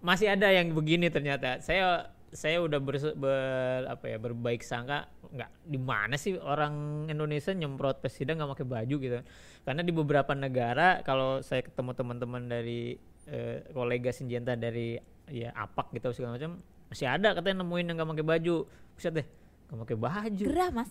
masih ada yang begini ternyata. Saya saya udah ber, ber- apa ya berbaik sangka nggak di mana sih orang Indonesia nyemprot pestisida nggak pakai baju gitu. Karena di beberapa negara kalau saya ketemu teman-teman dari eh, kolega Sinjenta dari ya apak gitu segala macam masih ada katanya nemuin yang nggak pakai baju. Buset deh, nggak pakai baju. gerah mas.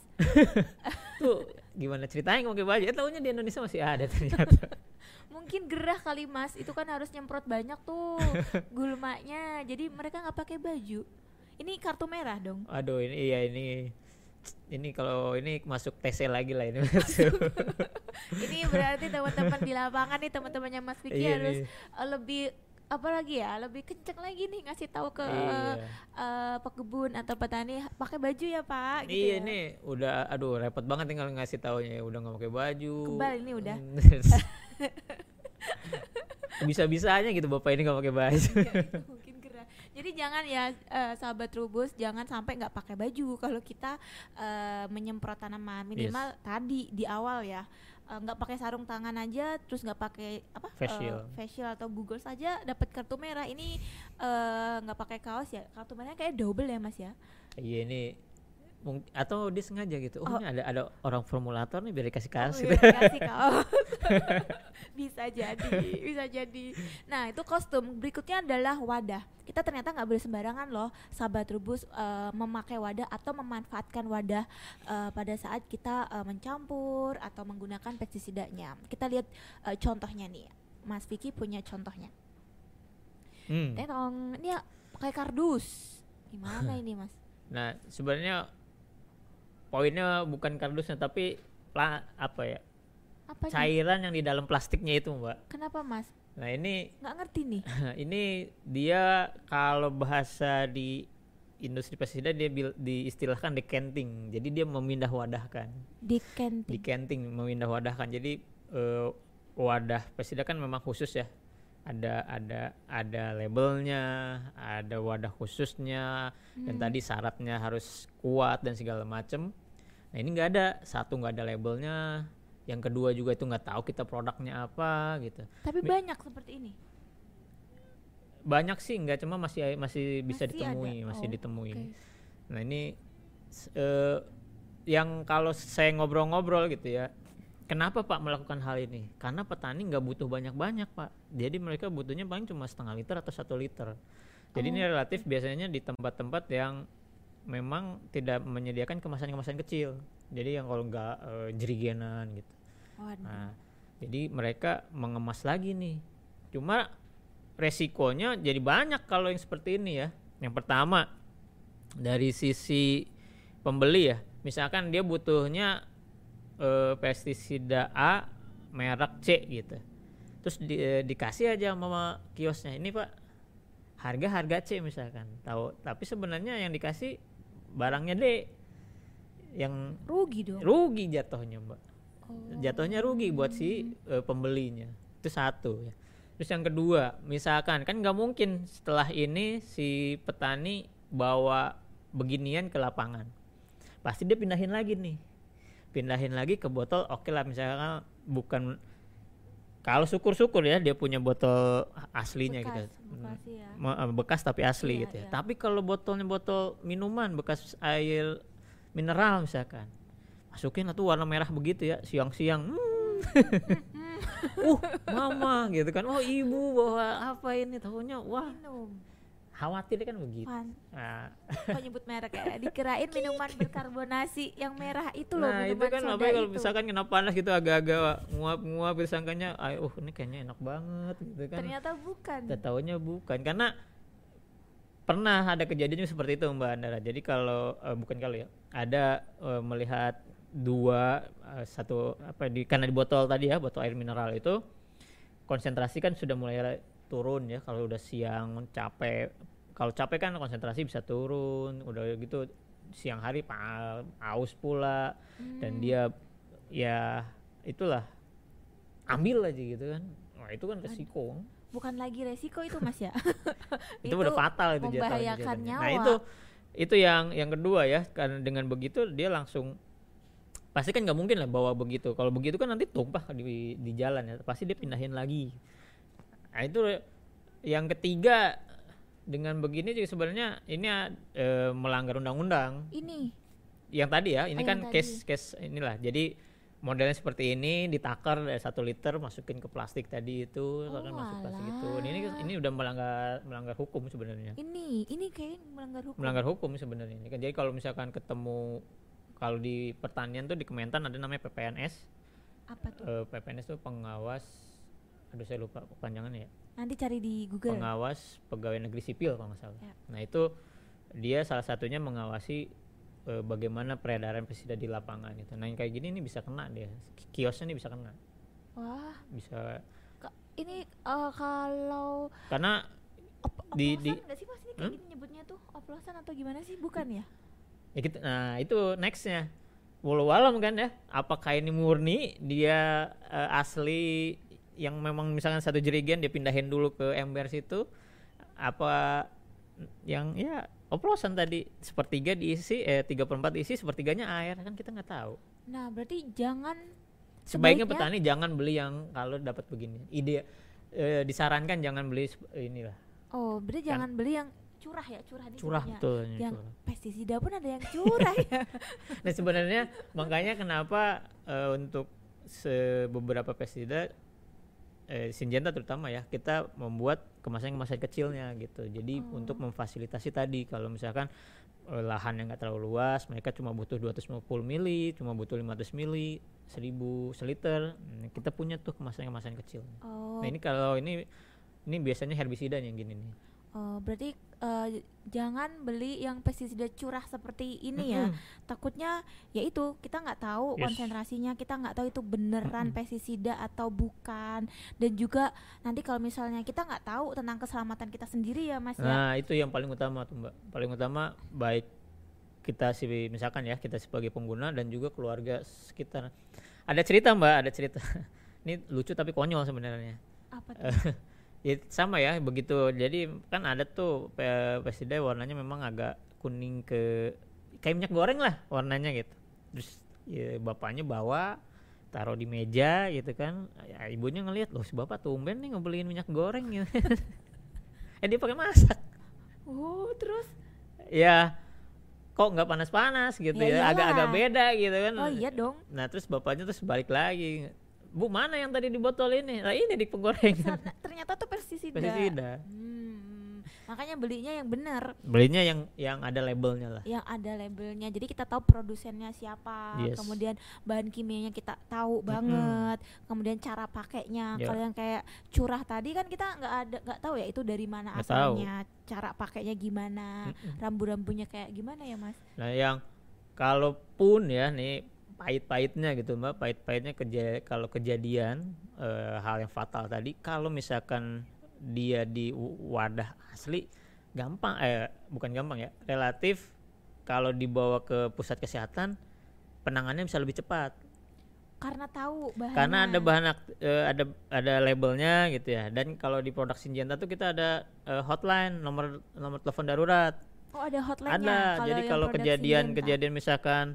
Tuh gimana ceritanya nggak pakai baju? Eh tahunya di Indonesia masih ada ternyata. Mungkin gerah kali mas. Itu kan harus nyemprot banyak tuh gulmanya. Jadi mereka nggak pakai baju. Ini kartu merah dong. Aduh ini iya ini ini kalau ini masuk TC lagi lah ini ini berarti teman-teman di lapangan nih teman-temannya Mas Vicky Iya harus eh, lebih apa lagi ya lebih kenceng lagi nih ngasih tahu ke Iya. eh, pekebun atau petani pakai baju ya pak gitu iya ya. nih udah aduh repot banget tinggal ngasih taunya udah nggak pakai baju. Kebal ini udah. Bisa-bisanya gitu bapak ini nggak pakai baju. Iya, mungkin. Jadi jangan ya eh, sahabat rubus jangan sampai nggak pakai baju kalau kita eh, menyemprot tanaman minimal tadi di awal ya Eh, nggak pakai sarung tangan aja terus nggak pakai apa eh, Face shield. face shield atau Google saja dapat kartu merah ini eh, nggak pakai kaos ya kartu merahnya kayak double ya mas ya iya ini atau dia sengaja gitu. Oh, Oh. ini ada ada orang formulator nih biar dikasih Oh, kaos iya, gitu. dikasih kaos. bisa jadi, bisa jadi. Nah, itu kostum. Berikutnya adalah wadah. Kita ternyata nggak boleh sembarangan loh, sahabat rubus eh, memakai wadah atau memanfaatkan wadah eh, pada saat kita eh, mencampur atau menggunakan pestisidanya. Kita lihat eh, contohnya nih. Mas Vicky punya contohnya. Hmm. Terong, ini ya pakai kardus. Gimana ini, Mas? Nah sebenarnya poinnya bukan kardusnya tapi pla- apa ya Apa cairan yang di dalam plastiknya itu mbak. Kenapa, Mas? Nah ini Nggak ngerti nih. ini dia kalau bahasa di industri pestisida dia bil- diistilahkan decanting. Jadi dia memindah wadahkan. Decanting. Decanting memindah wadahkan. Jadi eh, wadah pestisida kan memang khusus ya. Ada ada ada labelnya, ada wadah khususnya dan tadi syaratnya harus kuat dan segala macem. Nah ini nggak ada satu nggak ada labelnya, yang kedua juga itu nggak tahu kita produknya apa gitu. Tapi banyak seperti ini. banyak sih nggak cuma masih masih bisa Masih ditemui ada? masih Oh, ditemui oke. nah ini eh, yang kalau saya ngobrol-ngobrol gitu ya kenapa pak melakukan hal ini? Karena petani nggak butuh banyak-banyak pak. Jadi mereka butuhnya paling cuma setengah liter atau satu liter. Jadi Oh, ini relatif biasanya di tempat-tempat yang memang tidak menyediakan kemasan-kemasan kecil. Jadi yang kalau nggak eh, jerigenan gitu. Waduh. Nah, jadi mereka mengemas lagi nih. Cuma resikonya jadi banyak kalau yang seperti ini ya. Yang pertama dari sisi pembeli ya, misalkan dia butuhnya eh, pestisida A merek C gitu. Terus di, eh, dikasih aja sama kiosnya. Ini Pak, harga harga C misalkan. Tahu, tapi sebenarnya yang dikasih barangnya D. Yang Rugi dong. rugi jatuhnya, Mbak. Oh. Jatuhnya rugi buat si eh, pembelinya. Itu satu ya. Terus yang kedua, misalkan kan nggak mungkin setelah ini si petani bawa beginian ke lapangan. Pasti dia pindahin lagi nih. Pindahin lagi ke botol. Oke lah misalkan bukan kalau syukur-syukur ya dia punya botol aslinya Bekas, gitu. bekas ya. Bekas tapi asli Iya, gitu ya. iya. Tapi kalau botolnya botol minuman bekas air mineral misalkan. Masukin tuh warna merah begitu ya, siang-siang. Hmm. uh, mama gitu kan. Oh, ibu bawa apa ini? Tahunya wah, Minum. Khawatir kan begitu. Pan. Nah, Kok nyebut merek ya? Dikirain minuman berkarbonasi yang merah itu loh nah itu kan soda apa kalau misalkan kena panas gitu agak-agak nguap-nguap sangkanya, "Ay, uh ini kayaknya enak banget gitu kan. Ternyata bukan. Kita tahunya bukan karena pernah ada kejadian seperti itu Mbak Andara. Jadi kalau eh, bukan kalau ya, ada eh, melihat dua eh, satu apa di karena di botol tadi ya, botol air mineral itu konsentrasi kan sudah mulai turun ya kalau udah siang capek. Kalau capek kan konsentrasi bisa turun, udah gitu siang hari pa- aus pula dan dia ya itulah ambil aja gitu kan. Wah, itu kan resiko. Bukan lagi resiko itu Mas ya. itu, udah fatal itu membahayakan jatuhnya. nyawa. Nah itu itu yang yang kedua ya karena dengan begitu dia langsung pasti kan nggak mungkin lah bawa begitu. Kalau begitu kan nanti tumpah di di jalan ya. Pasti dia pindahin lagi. Nah itu yang ketiga dengan begini juga sebenarnya ini eh, melanggar undang-undang. Ini Yang tadi ya, ini Oh, kan case case inilah. Jadi modelnya seperti ini ditakar eh, satu liter masukin ke plastik tadi itu Oh, kan masuk plastik itu. Ini ini udah melanggar melanggar hukum sebenarnya ini ini kayak melanggar hukum. melanggar hukum sebenarnya ini kan jadi kalau misalkan ketemu kalau di pertanian tuh di Kementan ada namanya PPNS Apa tuh? Eh, PPNS tuh pengawas aduh saya lupa kepanjangannya ya. Nanti cari di Google. pengawas pegawai negeri sipil kalau nggak salah. Ya. nah itu dia salah satunya mengawasi eh, bagaimana peredaran pestisida di lapangan itu nah yang kayak gini ini bisa kena dia. Kiosnya ini bisa kena. Wah, bisa. Kak, ini eh, kalau karena op- Di- di- sih Mas? Ini kayak Hmm? gini nyebutnya tuh oplosan atau gimana sih? Bukan ya? Ya gitu, nah itu nextnya. Walau alam kan ya. Apakah ini murni? Dia eh, asli yang memang misalkan satu jerigen dia pindahin dulu ke ember situ apa yang ya oplosan tadi sepertiga diisi eh tiga per empat diisi sepertiganya air kan kita nggak tahu Nah, berarti jangan sebaiknya Sebaiknya- petani jangan beli yang kalau dapat begini ide eh, disarankan jangan beli inilah Oh, berarti jangan beli yang curah ya, curah Kan curah disebutnya. betul Yang curah. pestisida pun ada yang curah ya. Nah sebenarnya makanya kenapa eh, untuk beberapa pestisida eh, Syngenta terutama ya kita membuat kemasan-kemasan kecilnya gitu. Jadi Oh. untuk memfasilitasi tadi kalau misalkan eh, lahan yang nggak terlalu luas, mereka cuma butuh 250 mili, cuma butuh 500 mili, 1000 seliter, nah, kita punya tuh kemasan-kemasan kecil. Oh, Nah ini kalau ini ini biasanya herbisida yang gini nih. Oh, berarti eh, jangan beli yang pestisida curah seperti ini ya. Takutnya ya itu kita nggak tahu Yes. konsentrasinya, kita nggak tahu itu beneran pestisida atau bukan. Dan juga nanti kalau misalnya kita nggak tahu tentang keselamatan kita sendiri ya, Mas ya. Nah, itu yang paling utama tuh, Mbak. Paling utama baik kita sih misalkan ya, kita sebagai pengguna dan juga keluarga sekitar. Ada cerita, Mbak, ada cerita. Ini lucu tapi konyol sebenarnya. Apa tuh? ya sama ya, begitu. Jadi kan ada tuh pe- pestisida warnanya memang agak kuning ke kayak minyak goreng lah warnanya gitu. Terus ya, bapaknya bawa taruh di meja gitu kan. Ya, ibunya ngelihat loh si bapak tumben nih ngebeliin minyak goreng gitu. eh dia pakai masak Oh, terus ya kok nggak panas-panas gitu Ya ya agak-agak iyalah. beda gitu kan Oh iya dong. nah terus bapaknya terus balik lagi bu mana yang tadi di botol ini nah ini di penggoreng Ternyata- tuh pestisida. pestisida Hmm. Makanya belinya yang benar, Belinya yang yang ada labelnya lah. yang ada labelnya. Jadi kita tahu produsennya siapa, Yes. kemudian bahan kimianya kita tahu banget, kemudian cara pakainya. Ya. Kalau yang kayak curah tadi kan kita nggak ada nggak tahu ya itu dari mana tahu. asalnya, cara pakainya gimana, Mm-mm. rambu-rambunya kayak gimana ya mas? Nah, yang kalaupun ya nih pahit-pahitnya gitu mbak, pahit-pahitnya keja kalau kejadian eh, hal yang fatal tadi, kalau misalkan dia di wadah asli, gampang eh bukan gampang ya, relatif kalau dibawa ke pusat kesehatan penanganannya bisa lebih cepat Karena tahu bahannya. karena ada bahan eh, ada ada labelnya gitu ya dan kalau di produk Syngenta tuh kita ada eh, hotline nomor nomor telepon darurat Oh ada hotline-nya. ada kalau jadi kalau kejadian Syngenta. kejadian misalkan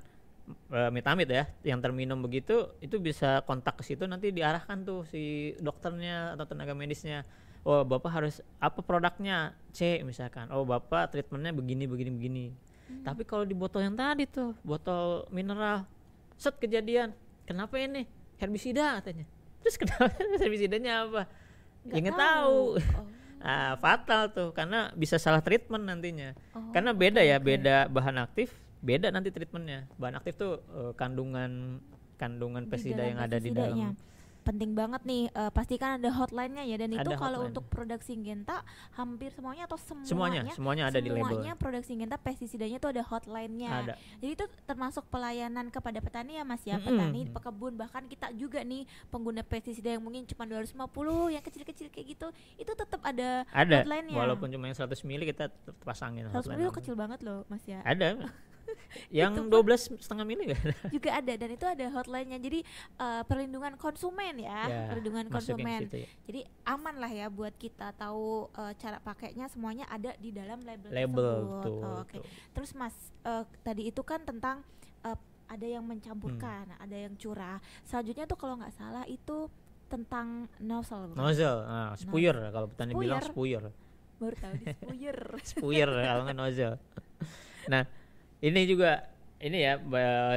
eh, mitamid ya yang terminum begitu itu bisa kontak ke situ nanti diarahkan tuh si dokternya atau tenaga medisnya. Oh bapak harus apa produknya? C misalkan. Oh bapak treatmentnya begini begini begini. Hmm. tapi kalau di botol yang tadi tuh botol mineral set kejadian kenapa ini? Herbisida katanya. Terus kenapa herbisidanya apa? Nggak ya nggak tahu. Oh. Ah, fatal tuh karena bisa salah treatment nantinya. Oh, karena beda ya, oke. beda bahan aktif, beda nanti treatmentnya. Bahan aktif tuh eh, kandungan kandungan pestisida yang ada di pestisidanya. dalam. penting banget nih eh, pastikan ada hotline-nya ya dan itu Ada kalau hotline. untuk produk Syngenta hampir semuanya atau semuanya Semuanya, semuanya ada di label. semuanya produk Syngenta pestisidanya itu ada hotline-nya Ada. jadi itu termasuk pelayanan kepada petani ya mas ya Mm-mm. petani pekebun bahkan kita juga nih pengguna pestisida yang mungkin cuma 250 yang kecil-kecil kayak gitu itu tetap ada Ada. hotline-nya Walaupun cuma yang 100 mili kita pasangin 100 hotline itu namanya. kecil banget loh mas ya Ada. yang Itu 12 setengah mili nggak ada. juga ada dan itu ada hotline-nya jadi eh, perlindungan konsumen ya, Ya, perlindungan konsumen situ ya. jadi aman lah ya buat kita tahu eh, cara pakainya semuanya ada di dalam label Label tersebut. tuh. Oh, Oke terus mas eh, tadi itu kan tentang eh, ada yang mencampurkan Hmm. ada yang curah selanjutnya tuh kalau nggak salah itu tentang nozzle bukan? Nozzle, nah, spuyer kalau petani bilang Spuyer. spuyer. baru tahu di spuyer spuyer kalau nggak nozzle. Nah, ini juga ini ya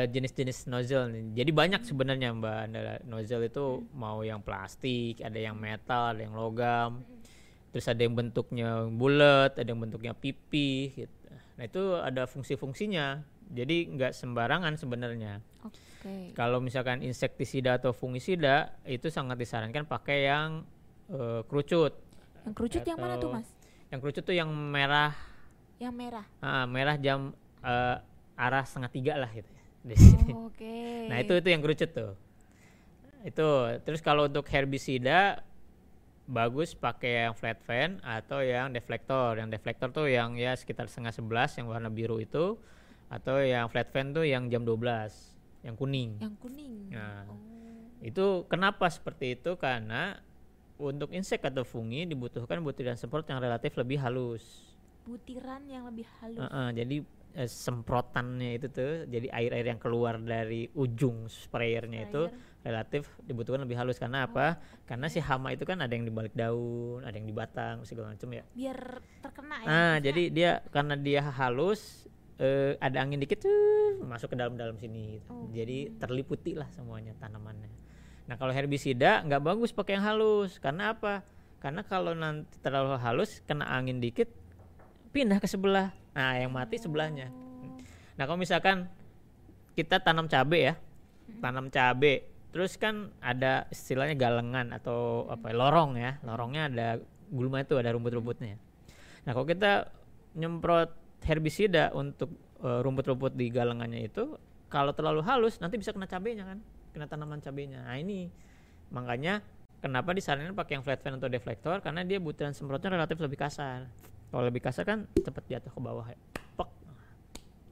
jenis-jenis nozzle nih. Jadi banyak sebenarnya Mbak Andala. Nozzle itu mau yang plastik, ada yang metal, ada yang logam. Terus ada yang bentuknya bulat, ada yang bentuknya pipi gitu. Nah, itu ada fungsi-fungsinya. Jadi nggak sembarangan sebenarnya. oke Kalau misalkan insektisida atau fungisida itu sangat disarankan pakai yang eh, kerucut. yang kerucut yang mana tuh mas Yang kerucut tuh yang merah yang merah Ah, merah jam eh, arah setengah tiga lah gitu ya di sini. oke Nah itu itu yang kerucut tuh. Itu terus kalau untuk herbisida bagus pakai yang flat fan atau yang deflektor. Yang deflektor tuh yang ya sekitar setengah sebelas yang warna biru itu atau yang flat fan tuh yang jam 12 yang kuning. yang kuning Nah. oh. Itu kenapa seperti itu? Karena untuk insek atau fungi dibutuhkan butiran semprot yang relatif lebih halus. butiran yang lebih halus Heeh, jadi eh, semprotannya itu tuh jadi air-air yang keluar dari ujung sprayernya itu Sprayer. relatif dibutuhkan lebih halus karena apa? Karena si hama itu kan ada yang di balik daun, ada yang di batang segala macam ya. biar terkena ya Nah, jadi dia karena dia halus eh, ada angin dikit tuh masuk ke dalam-dalam sini. gitu. Oh. Jadi terliputi lah semuanya tanamannya. Nah, kalau herbisida nggak bagus pakai yang halus. Karena apa? Karena kalau nanti terlalu halus kena angin dikit pindah ke sebelah. Nah, yang mati sebelahnya. Nah, kalau misalkan kita tanam cabe ya, tanam cabe, terus kan ada istilahnya galengan atau apa ya, lorong ya, lorongnya ada gulma itu ada rumput-rumputnya. Nah, kalau kita nyemprot herbisida untuk eh, rumput-rumput di galengannya itu, kalau terlalu halus nanti bisa kena cabenya kan, kena tanaman cabenya. Nah, ini makanya kenapa disarankan pakai yang flat fan atau deflektor karena dia butiran semprotnya relatif lebih kasar. Kalau lebih kasar kan cepat jatuh ke bawah ya. Pek.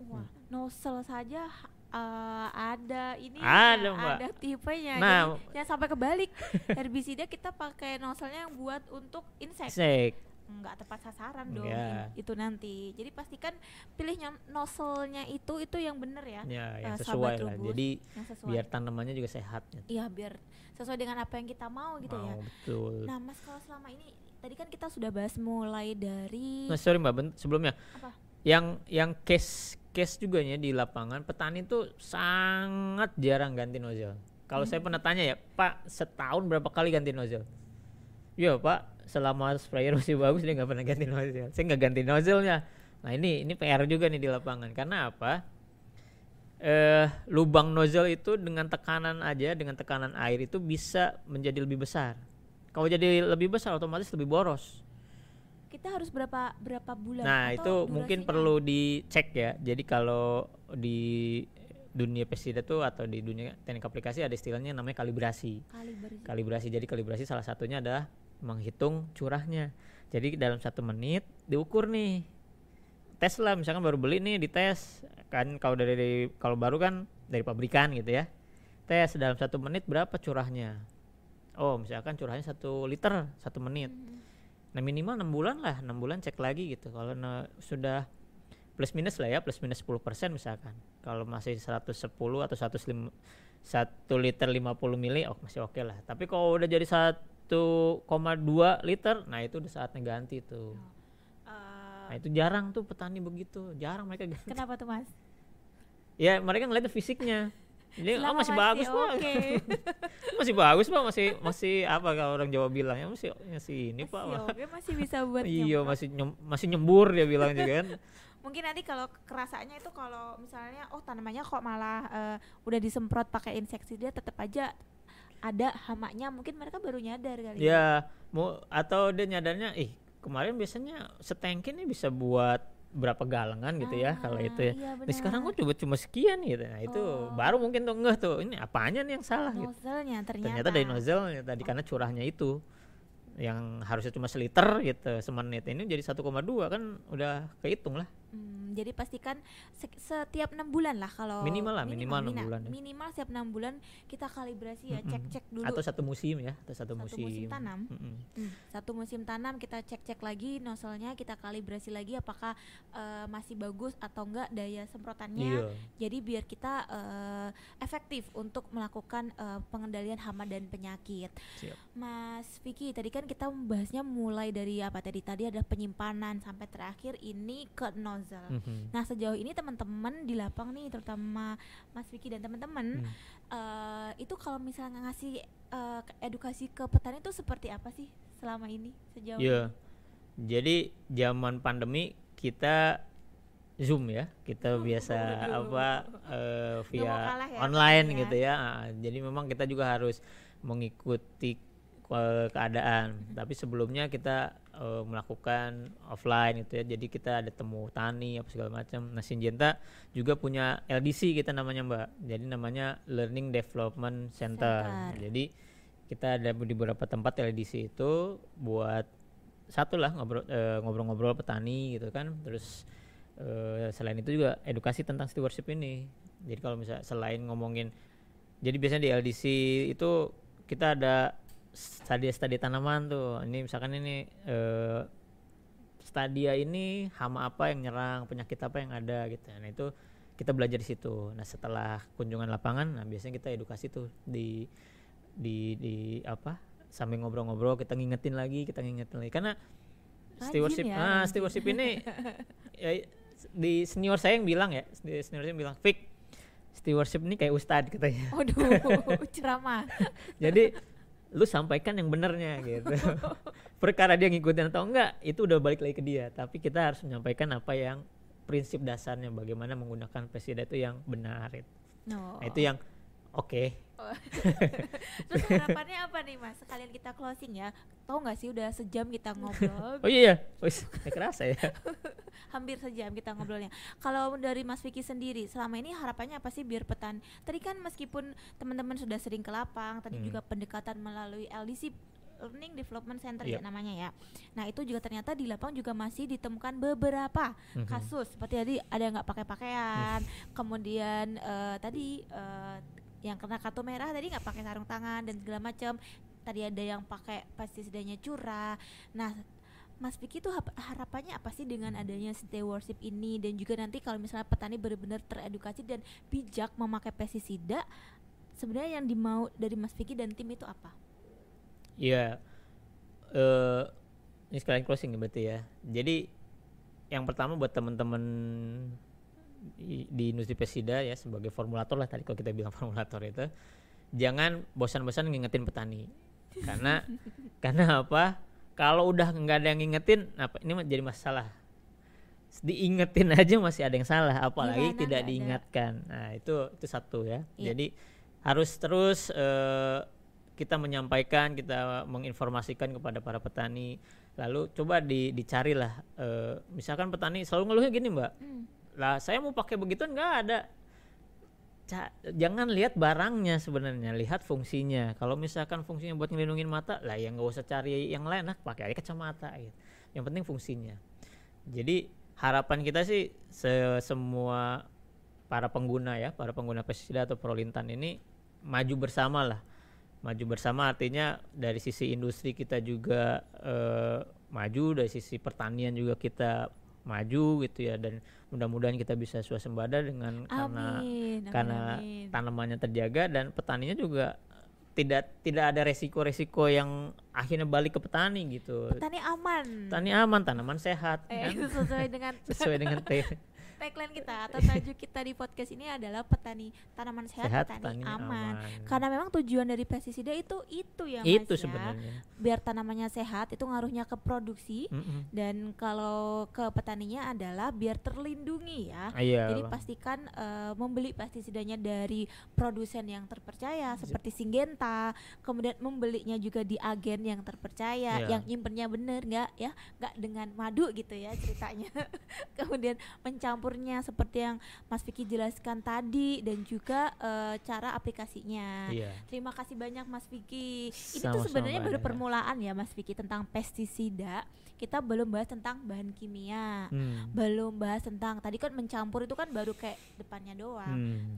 Wah, nozzle saja eh, ada ini Ada, Mbak. ada tipenya. Nah, Jadi jangan sampai kebalik. Herbisida kita pakai nozzle-nya yang buat untuk insek. Sek. Nggak tepat sasaran dong in- itu nanti. Jadi pastikan pilihnya nozzle-nya itu itu yang bener ya. Ya, yang Eh, sesuai lah. rubus. Jadi Yang sesuai. biar tanamannya juga sehat. ya. Iya, biar sesuai dengan apa yang kita mau gitu ya. Mau betul. Nah, Mas kalau selama ini tadi kan kita sudah bahas mulai dari Nah, sorry Mbak, ben- sebelumnya apa? yang yang case case juga ya di lapangan petani tuh sangat jarang ganti nozzle. Kalau Hmm. saya pernah tanya ya, Pak, setahun berapa kali ganti nozzle? Iya Pak, selama sprayer masih bagus dia nggak pernah ganti nozzle saya nggak ganti nozzle-nya nah ini ini PR juga nih di lapangan karena apa eh lubang nozzle itu dengan tekanan aja dengan tekanan air itu bisa menjadi lebih besar kalau jadi lebih besar otomatis lebih boros kita harus berapa berapa bulan Nah, atau itu mungkin perlu dicek ya. Jadi kalau di dunia pestisida tuh atau di dunia teknik aplikasi ada istilahnya namanya kalibrasi. kalibrasi Kalibrasi. Jadi kalibrasi salah satunya adalah menghitung curahnya. Jadi dalam satu menit diukur nih. Tes lah misalkan baru beli nih dites kan kalau dari kalau baru kan dari pabrikan gitu ya. Tes dalam satu menit berapa curahnya. Oh misalkan curahnya satu liter satu menit. Nah minimal enam bulan lah, enam bulan cek lagi gitu. Kalau na- sudah plus minus lah ya, plus minus 10% misalkan. Kalau masih 110 atau 105 1 liter 50 mili, oh masih oke lah. Tapi kalau udah jadi 1,2 liter, nah itu udah saatnya ganti tuh. Eh, Nah itu jarang tuh petani begitu, jarang mereka ganti. kenapa tuh mas Ya mereka ngeliat fisiknya. Jadi oh Selama masih bagus pak, oke. Masih bagus pak, masih masih apa kalau orang Jawa bilang ya masih masih ini pak. masih oke masih bisa buat Iya masih nyem- masih nyembur dia bilang juga kan. mungkin nanti kalau kerasanya itu kalau misalnya oh tanamannya kok malah eh, udah disemprot pakai insektisida tetap aja ada hamanya mungkin mereka baru nyadar kali Ya, mau atau dia nyadarnya, ih kemarin biasanya setengkin nih bisa buat berapa galengan gitu ya kalau Ah, itu ya. iya Nah, sekarang kok coba cuma sekian gitu. Nah, itu Oh. baru mungkin tuh ngeh tuh. Ini apanya nih yang salah gitu. nozzle-nya ternyata Ternyata dari nozzle tadi karena curahnya itu yang harusnya cuma seliter gitu semenit ini jadi 1,2 kan udah kehitung lah. Hmm, jadi pastikan se- setiap enam bulan lah kalau Minimal lah, minimal enam bulan ya. minimal setiap enam bulan kita kalibrasi ya Mm-mm. cek cek dulu Atau satu musim ya, atau satu, Satu musim musim. tanam. Mm-mm. Hmm, satu musim tanam kita cek cek lagi nozzle-nya kita kalibrasi lagi apakah eh, masih bagus atau enggak daya semprotannya Iya. jadi biar kita eh, efektif untuk melakukan eh, pengendalian hama dan penyakit Siap. Mas Vicky tadi kan kita membahasnya mulai dari apa tadi tadi ada penyimpanan sampai terakhir ini ke nozzle Mhm. Nah sejauh ini teman-teman di lapang nih, terutama Mas Vicky dan teman-teman, Hmm. eh, itu kalau misalnya ngasih ke- edukasi ke petani itu seperti apa sih selama ini sejauh Iya. Jadi zaman pandemi kita Zoom ya, kita biasa apa eh, via ya, online ya. gitu ya. Ah, Jadi memang kita juga harus mengikuti ke- keadaan. Tapi sebelumnya kita eh, melakukan offline gitu ya. Jadi kita ada temu tani apa segala macam. Nah, Sinjenta juga punya LDC kita namanya Mbak. Jadi namanya Learning Development Center. Center. Jadi kita ada di beberapa tempat LDC itu buat satu lah ngobrol eh, ngobrol-ngobrol petani gitu kan terus eh, selain itu juga edukasi tentang stewardship ini jadi kalau misalnya selain ngomongin jadi biasanya di LDC itu kita ada stadia-stadia tanaman tuh. Ini misalkan ini eh, stadia ini hama apa yang nyerang penyakit apa yang ada gitu. Nah itu kita belajar di situ. Nah setelah kunjungan lapangan nah biasanya kita edukasi tuh di di di apa? Sambil ngobrol-ngobrol kita ngingetin lagi kita ngingetin lagi. Karena Rajin stewardship ya, ah stewardship ini ya, di senior saya yang bilang ya di senior saya yang bilang Fik stewardship ini kayak ustadz katanya. Waduh, ceramah. jadi lu sampaikan yang benernya gitu perkara dia ngikutin atau enggak itu udah balik lagi ke dia tapi kita harus menyampaikan apa yang prinsip dasarnya bagaimana menggunakan pestisida itu yang benar itu. No. Nah, itu yang oke Terus harapannya apa nih Mas? Sekalian kita closing ya. Tahu nggak sih udah sejam kita ngobrol. oh iya ya wis nggak kerasa ya hampir sejam kita ngobrolnya. Kalau dari Mas Vicky sendiri, selama ini harapannya apa sih biar petani? Tadi kan meskipun teman-teman sudah sering ke lapang, tadi Hmm. juga pendekatan melalui LDC Learning Development Center ya Yep. namanya ya. Nah itu juga ternyata di lapang juga masih ditemukan beberapa Mhm. kasus seperti tadi ada yang nggak pakai pakaian, kemudian eh, tadi eh, yang kena kartu merah tadi nggak pakai sarung tangan dan segala macam. Tadi ada yang pakai pestisidanya curah. Nah Mas Vicky tuh harapannya apa sih dengan adanya stewardship ini dan juga nanti kalau misalnya petani benar-benar teredukasi dan bijak memakai pestisida sebenarnya yang dimau dari Mas Vicky dan tim itu apa? Iya. eh ini sekalian closing ya berarti ya. Jadi yang pertama buat teman-teman di, industri pestisida ya sebagai formulator lah tadi kalau kita bilang formulator itu jangan bosan-bosan ngingetin petani. Karena karena apa? kalau udah nggak ada yang ngingetin apa ini mah jadi masalah diingetin aja masih ada yang salah apalagi Gimana tidak nggak ada? diingatkan nah itu itu satu ya Iya. jadi harus terus eh, kita menyampaikan kita menginformasikan kepada para petani lalu coba di, dicarilah eh, misalkan petani selalu ngeluhnya gini mbak Hmm. Lah saya mau pakai begituan nggak ada. Ca- jangan lihat barangnya sebenarnya lihat fungsinya. Kalau misalkan fungsinya buat ngelindungin mata lah ya nggak usah cari yang lain lah pakai aja kacamata gitu. Yang penting fungsinya. Jadi harapan kita sih se- semua para pengguna ya para pengguna pestisida atau prolintan ini maju bersama lah. Maju bersama artinya dari sisi industri kita juga eh, maju dari sisi pertanian juga kita maju gitu ya dan mudah-mudahan kita bisa swasembada dengan karena Amin, amin, karena amin. tanamannya terjaga dan petaninya juga tidak tidak ada resiko-resiko yang akhirnya balik ke petani gitu. Petani aman. Petani aman, tanaman sehat Eh, kan? sesuai dengan sesuai dengan te- tagline kita atau tajuk kita di podcast ini adalah petani tanaman sehat, Sehat, petani petani aman. aman. Karena memang tujuan dari pestisida itu itu ya Mas itu ya. sebenarnya. Biar tanamannya sehat itu ngaruhnya ke produksi Mm-mm. dan kalau ke petaninya adalah biar terlindungi ya. Iya. Jadi Bang. pastikan eh, membeli pestisidanya dari produsen yang terpercaya seperti Singgenta, kemudian membelinya juga di agen yang terpercaya, Iya. yang nyimpennya bener nggak ya, nggak dengan madu gitu ya ceritanya. kemudian mencampurnya seperti yang Mas Vicky jelaskan tadi dan juga eh, cara aplikasinya. Iya. Terima kasih banyak Mas Vicky. Ini tuh Sama-sama, sebenarnya baru permulaan ya Mas Vicky tentang pestisida. Kita belum bahas tentang bahan kimia Hmm. belum bahas tentang tadi kan mencampur itu kan baru kayak depannya doang Hmm.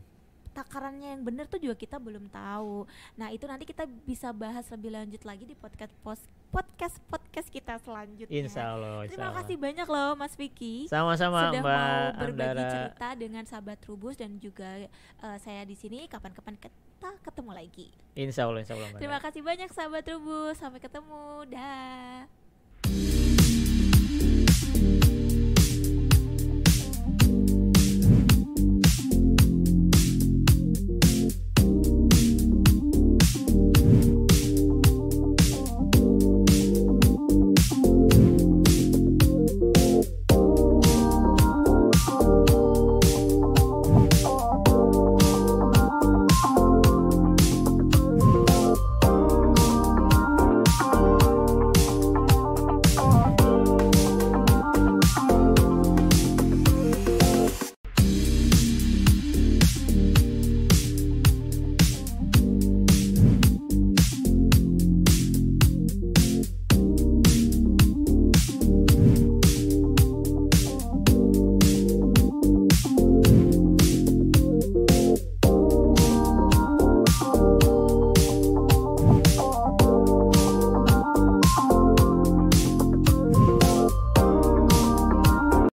Takarannya yang benar tuh juga kita belum tahu nah itu nanti kita bisa bahas lebih lanjut lagi di podcast pos- podcast podcast kita selanjutnya Insya Allah. insya terima Allah. kasih banyak loh Mas Vicky Sama-sama sudah Mbak mau berbagi Andara. cerita dengan sahabat Trubus dan juga eh, saya di sini kapan-kapan kita ketemu lagi Insya Allah, insya Allah. Mbak terima kasih banyak sahabat Trubus sampai ketemu dah